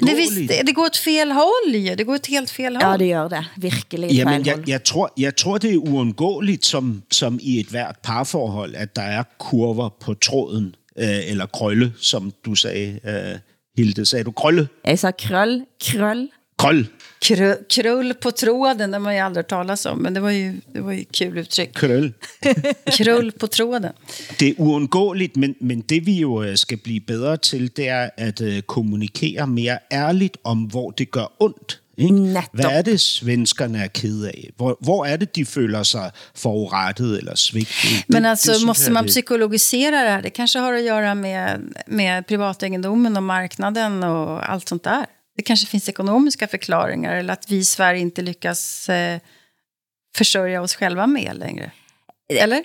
Det, visst, det, det går åt fel håll ju. Det går åt helt fel håll. Ja, det gør det. Jamen, fejl jeg, hold. jeg, tror, jeg tror, det er uundgåeligt, som, som i et hvert parforhold, at der er kurver på tråden, øh, eller krølle, som du sagde, øh, Hilde. Sagde du krølle? Jeg sa krøll, krøll. Krøll. Krull, krull på tråden, det har man ju aldrig talas om, men det var ju, det var ju kul uttryck. Krøll. [laughs] Krull på tråden. Det er uundgåeligt, men, men det vi jo øh, skal blive bedre til, det er at øh, kommunikere mere ærligt om, hvor det gør ondt. Ikke? Netop. Hvad er det, svenskerne er ked af? Hvor, hvor er det, de føler sig forurettet eller svigtet? Men Det- alltså, det måste man det- psykologisera det här? Det kanske har att göra med, med privategendomen och marknaden och allt sånt där. Det kanske finns ekonomiska förklaringar eller att vi i Sverige inte lyckas eh, försörja oss själva med längre. Eller?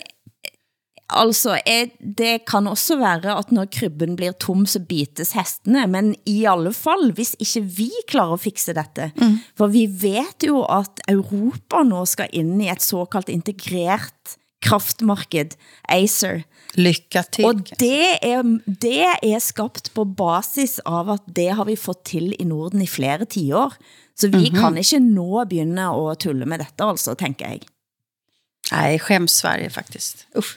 Altså, det kan også være at når krybben blir tom, så bites hestene, men i alle fall, hvis ikke vi klarer at fikse dette, mm. for vi vet jo at Europa nå skal ind i et såkaldt integreret kraftmarked, Acer, Lycka till. og det er, det er skabt på basis av at det har vi fått til i Norden i flere tiår. Så vi Mhm. kan ikke nå begynde at tulle med dette, altså, tænker jeg. Nej, skäms Sverige faktiskt. Uff.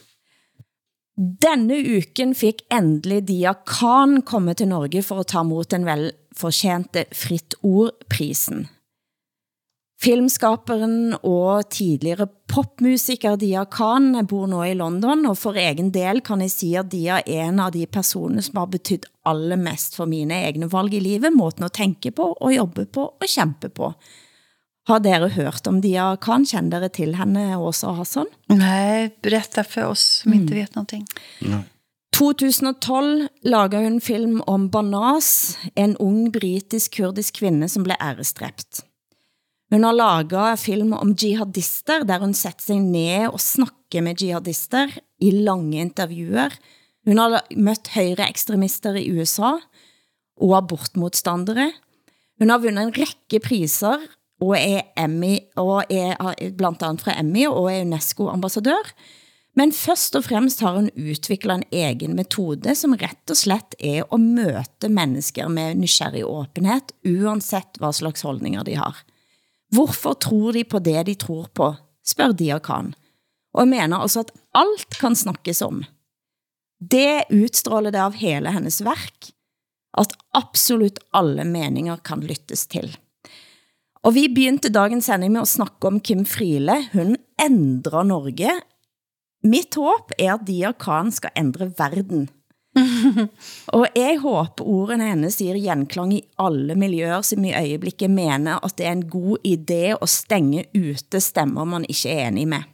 Denne uken fik endelig Dia Khan komme til Norge for at ta imod den velfortjente Fritt Ord-prisen. Filmskaperen og tidligere popmusiker Dia Khan bor nå i London, og for egen del kan jeg si at Dia er en av de personer som har betydet allermest for mine egne valg i livet, måten at tænke på, og jobbe på, og kæmpe på. Har dere hørt om Dia Khan? Kender dere til henne, Åsa Hassan? Nej, berätta för oss som inte vet någonting. 2012 lager hun film om Banas, en ung britisk-kurdisk kvinde som blev ærestræbt. Hun har laget film om jihadister, der hun sætter sig ned og snakker med jihadister i lange intervjuer. Hun har mødt højre ekstremister i USA og abortmodstandere. Hun har vundet en række priser og er, Emmy, og er blandt andet fra Emmy og er UNESCO-ambassadør. Men først og fremmest har hun udviklet en egen metode, som rett og slett er at møte mennesker med nysgerrig åbenhed, uanset hvad slags holdninger de har. Hvorfor tror de på det, de tror på? Spørg Diakan. Og jeg mener altså, at alt kan snakkes om. Det utstråler det av hele hennes verk, at absolut alle meninger kan lyttes til. Og vi begyndte dagens sending med at snakke om Kim Friele. Hun ændrer Norge. Mitt håb er at Dia Khan skal ændre verden. [laughs] og jeg håber ordene hennes giver genklang i alle miljøer, som i øjeblikket mener, at det er en god idé at stenge ute stemmer, man ikke er enig med.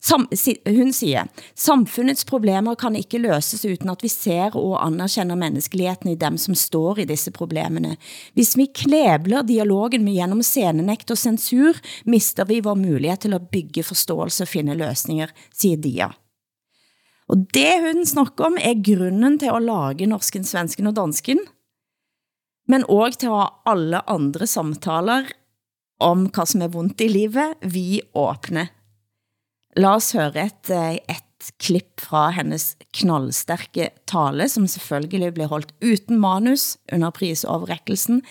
Sam, si- hun siger, samfundets problemer kan ikke løses uden at vi ser og anerkender menneskeligheden i dem, som står i disse problemene. Hvis vi klæbler dialogen med gennem scenenægt og censur, mister vi vår mulighed til at bygge forståelse og finde løsninger, siger Dia. Og det hun snakker om er grunden til at lage norsken, svensken og dansken, men også til at ha alle andre samtaler om hvad som er vondt i livet, vi åbne. Lad os høre et, eh, et klip fra hennes knallstærke tale, som selvfølgelig blev holdt uden manus under prisoverrækkelsen.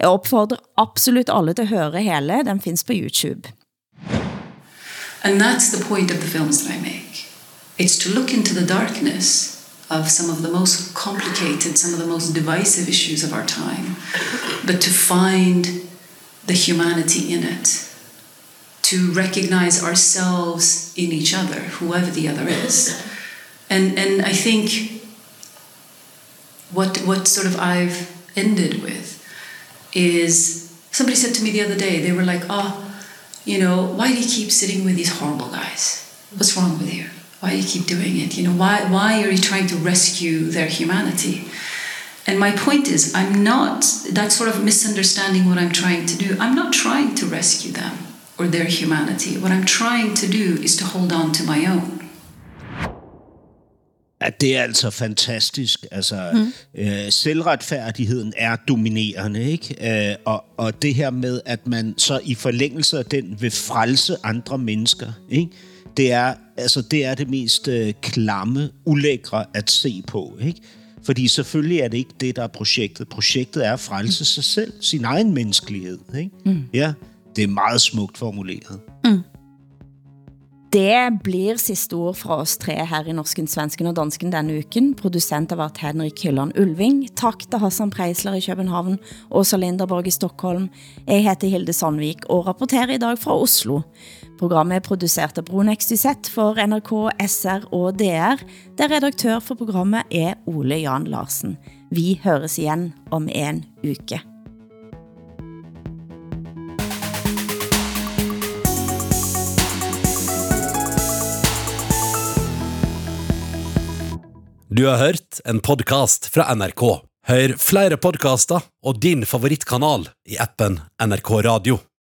Jeg opfordrer absolut alle til at høre hele, den findes på YouTube. And that's the point of the films that I make. It's to look into the darkness of some of the most complicated, some of the most divisive issues of our time, but to find the humanity in it, to recognize ourselves in each other, whoever the other is. And, and I think what, what sort of I've ended with is Somebody said to me the other day, they were like, oh, you know, why do you keep sitting with these horrible guys? What's wrong with you? Why do you keep doing it? You know, why, why are you trying to rescue their humanity? And my point is, I'm not, that's sort of misunderstanding what I'm trying to do. I'm not trying to rescue them or their humanity. What I'm trying to do is to hold on to my own. At det er altså fantastisk. Altså, mm. øh, selvretfærdigheden er dominerende, ikke? Øh, og, og det her med, at man så i forlængelse af den vil frelse andre mennesker, ikke? Det er, altså, det er det mest øh, klamme, ulækre at se på, ikke? Fordi selvfølgelig er det ikke det, der er projektet. Projektet er at frelse sig selv, sin egen menneskelighed, ikke? Mm. Ja, det er meget smukt formuleret. Mm. Det blir sidste ord fra oss tre her i Norsken, Svensken og Dansken denne uken. Producent har været Henrik Hylland Ulving. Tak til Hassan Preisler i København, Åsa Linderborg i Stockholm. Jeg heter Hilde Sandvik og rapporterer i dag fra Oslo. Programmet er produceret af Brun XYZ for NRK, SR og DR, der redaktør for programmet er Ole Jan Larsen. Vi høres igen om en uke. Du har hørt en podcast fra NRK. Hør flere podcaster og din favorittkanal i appen NRK Radio.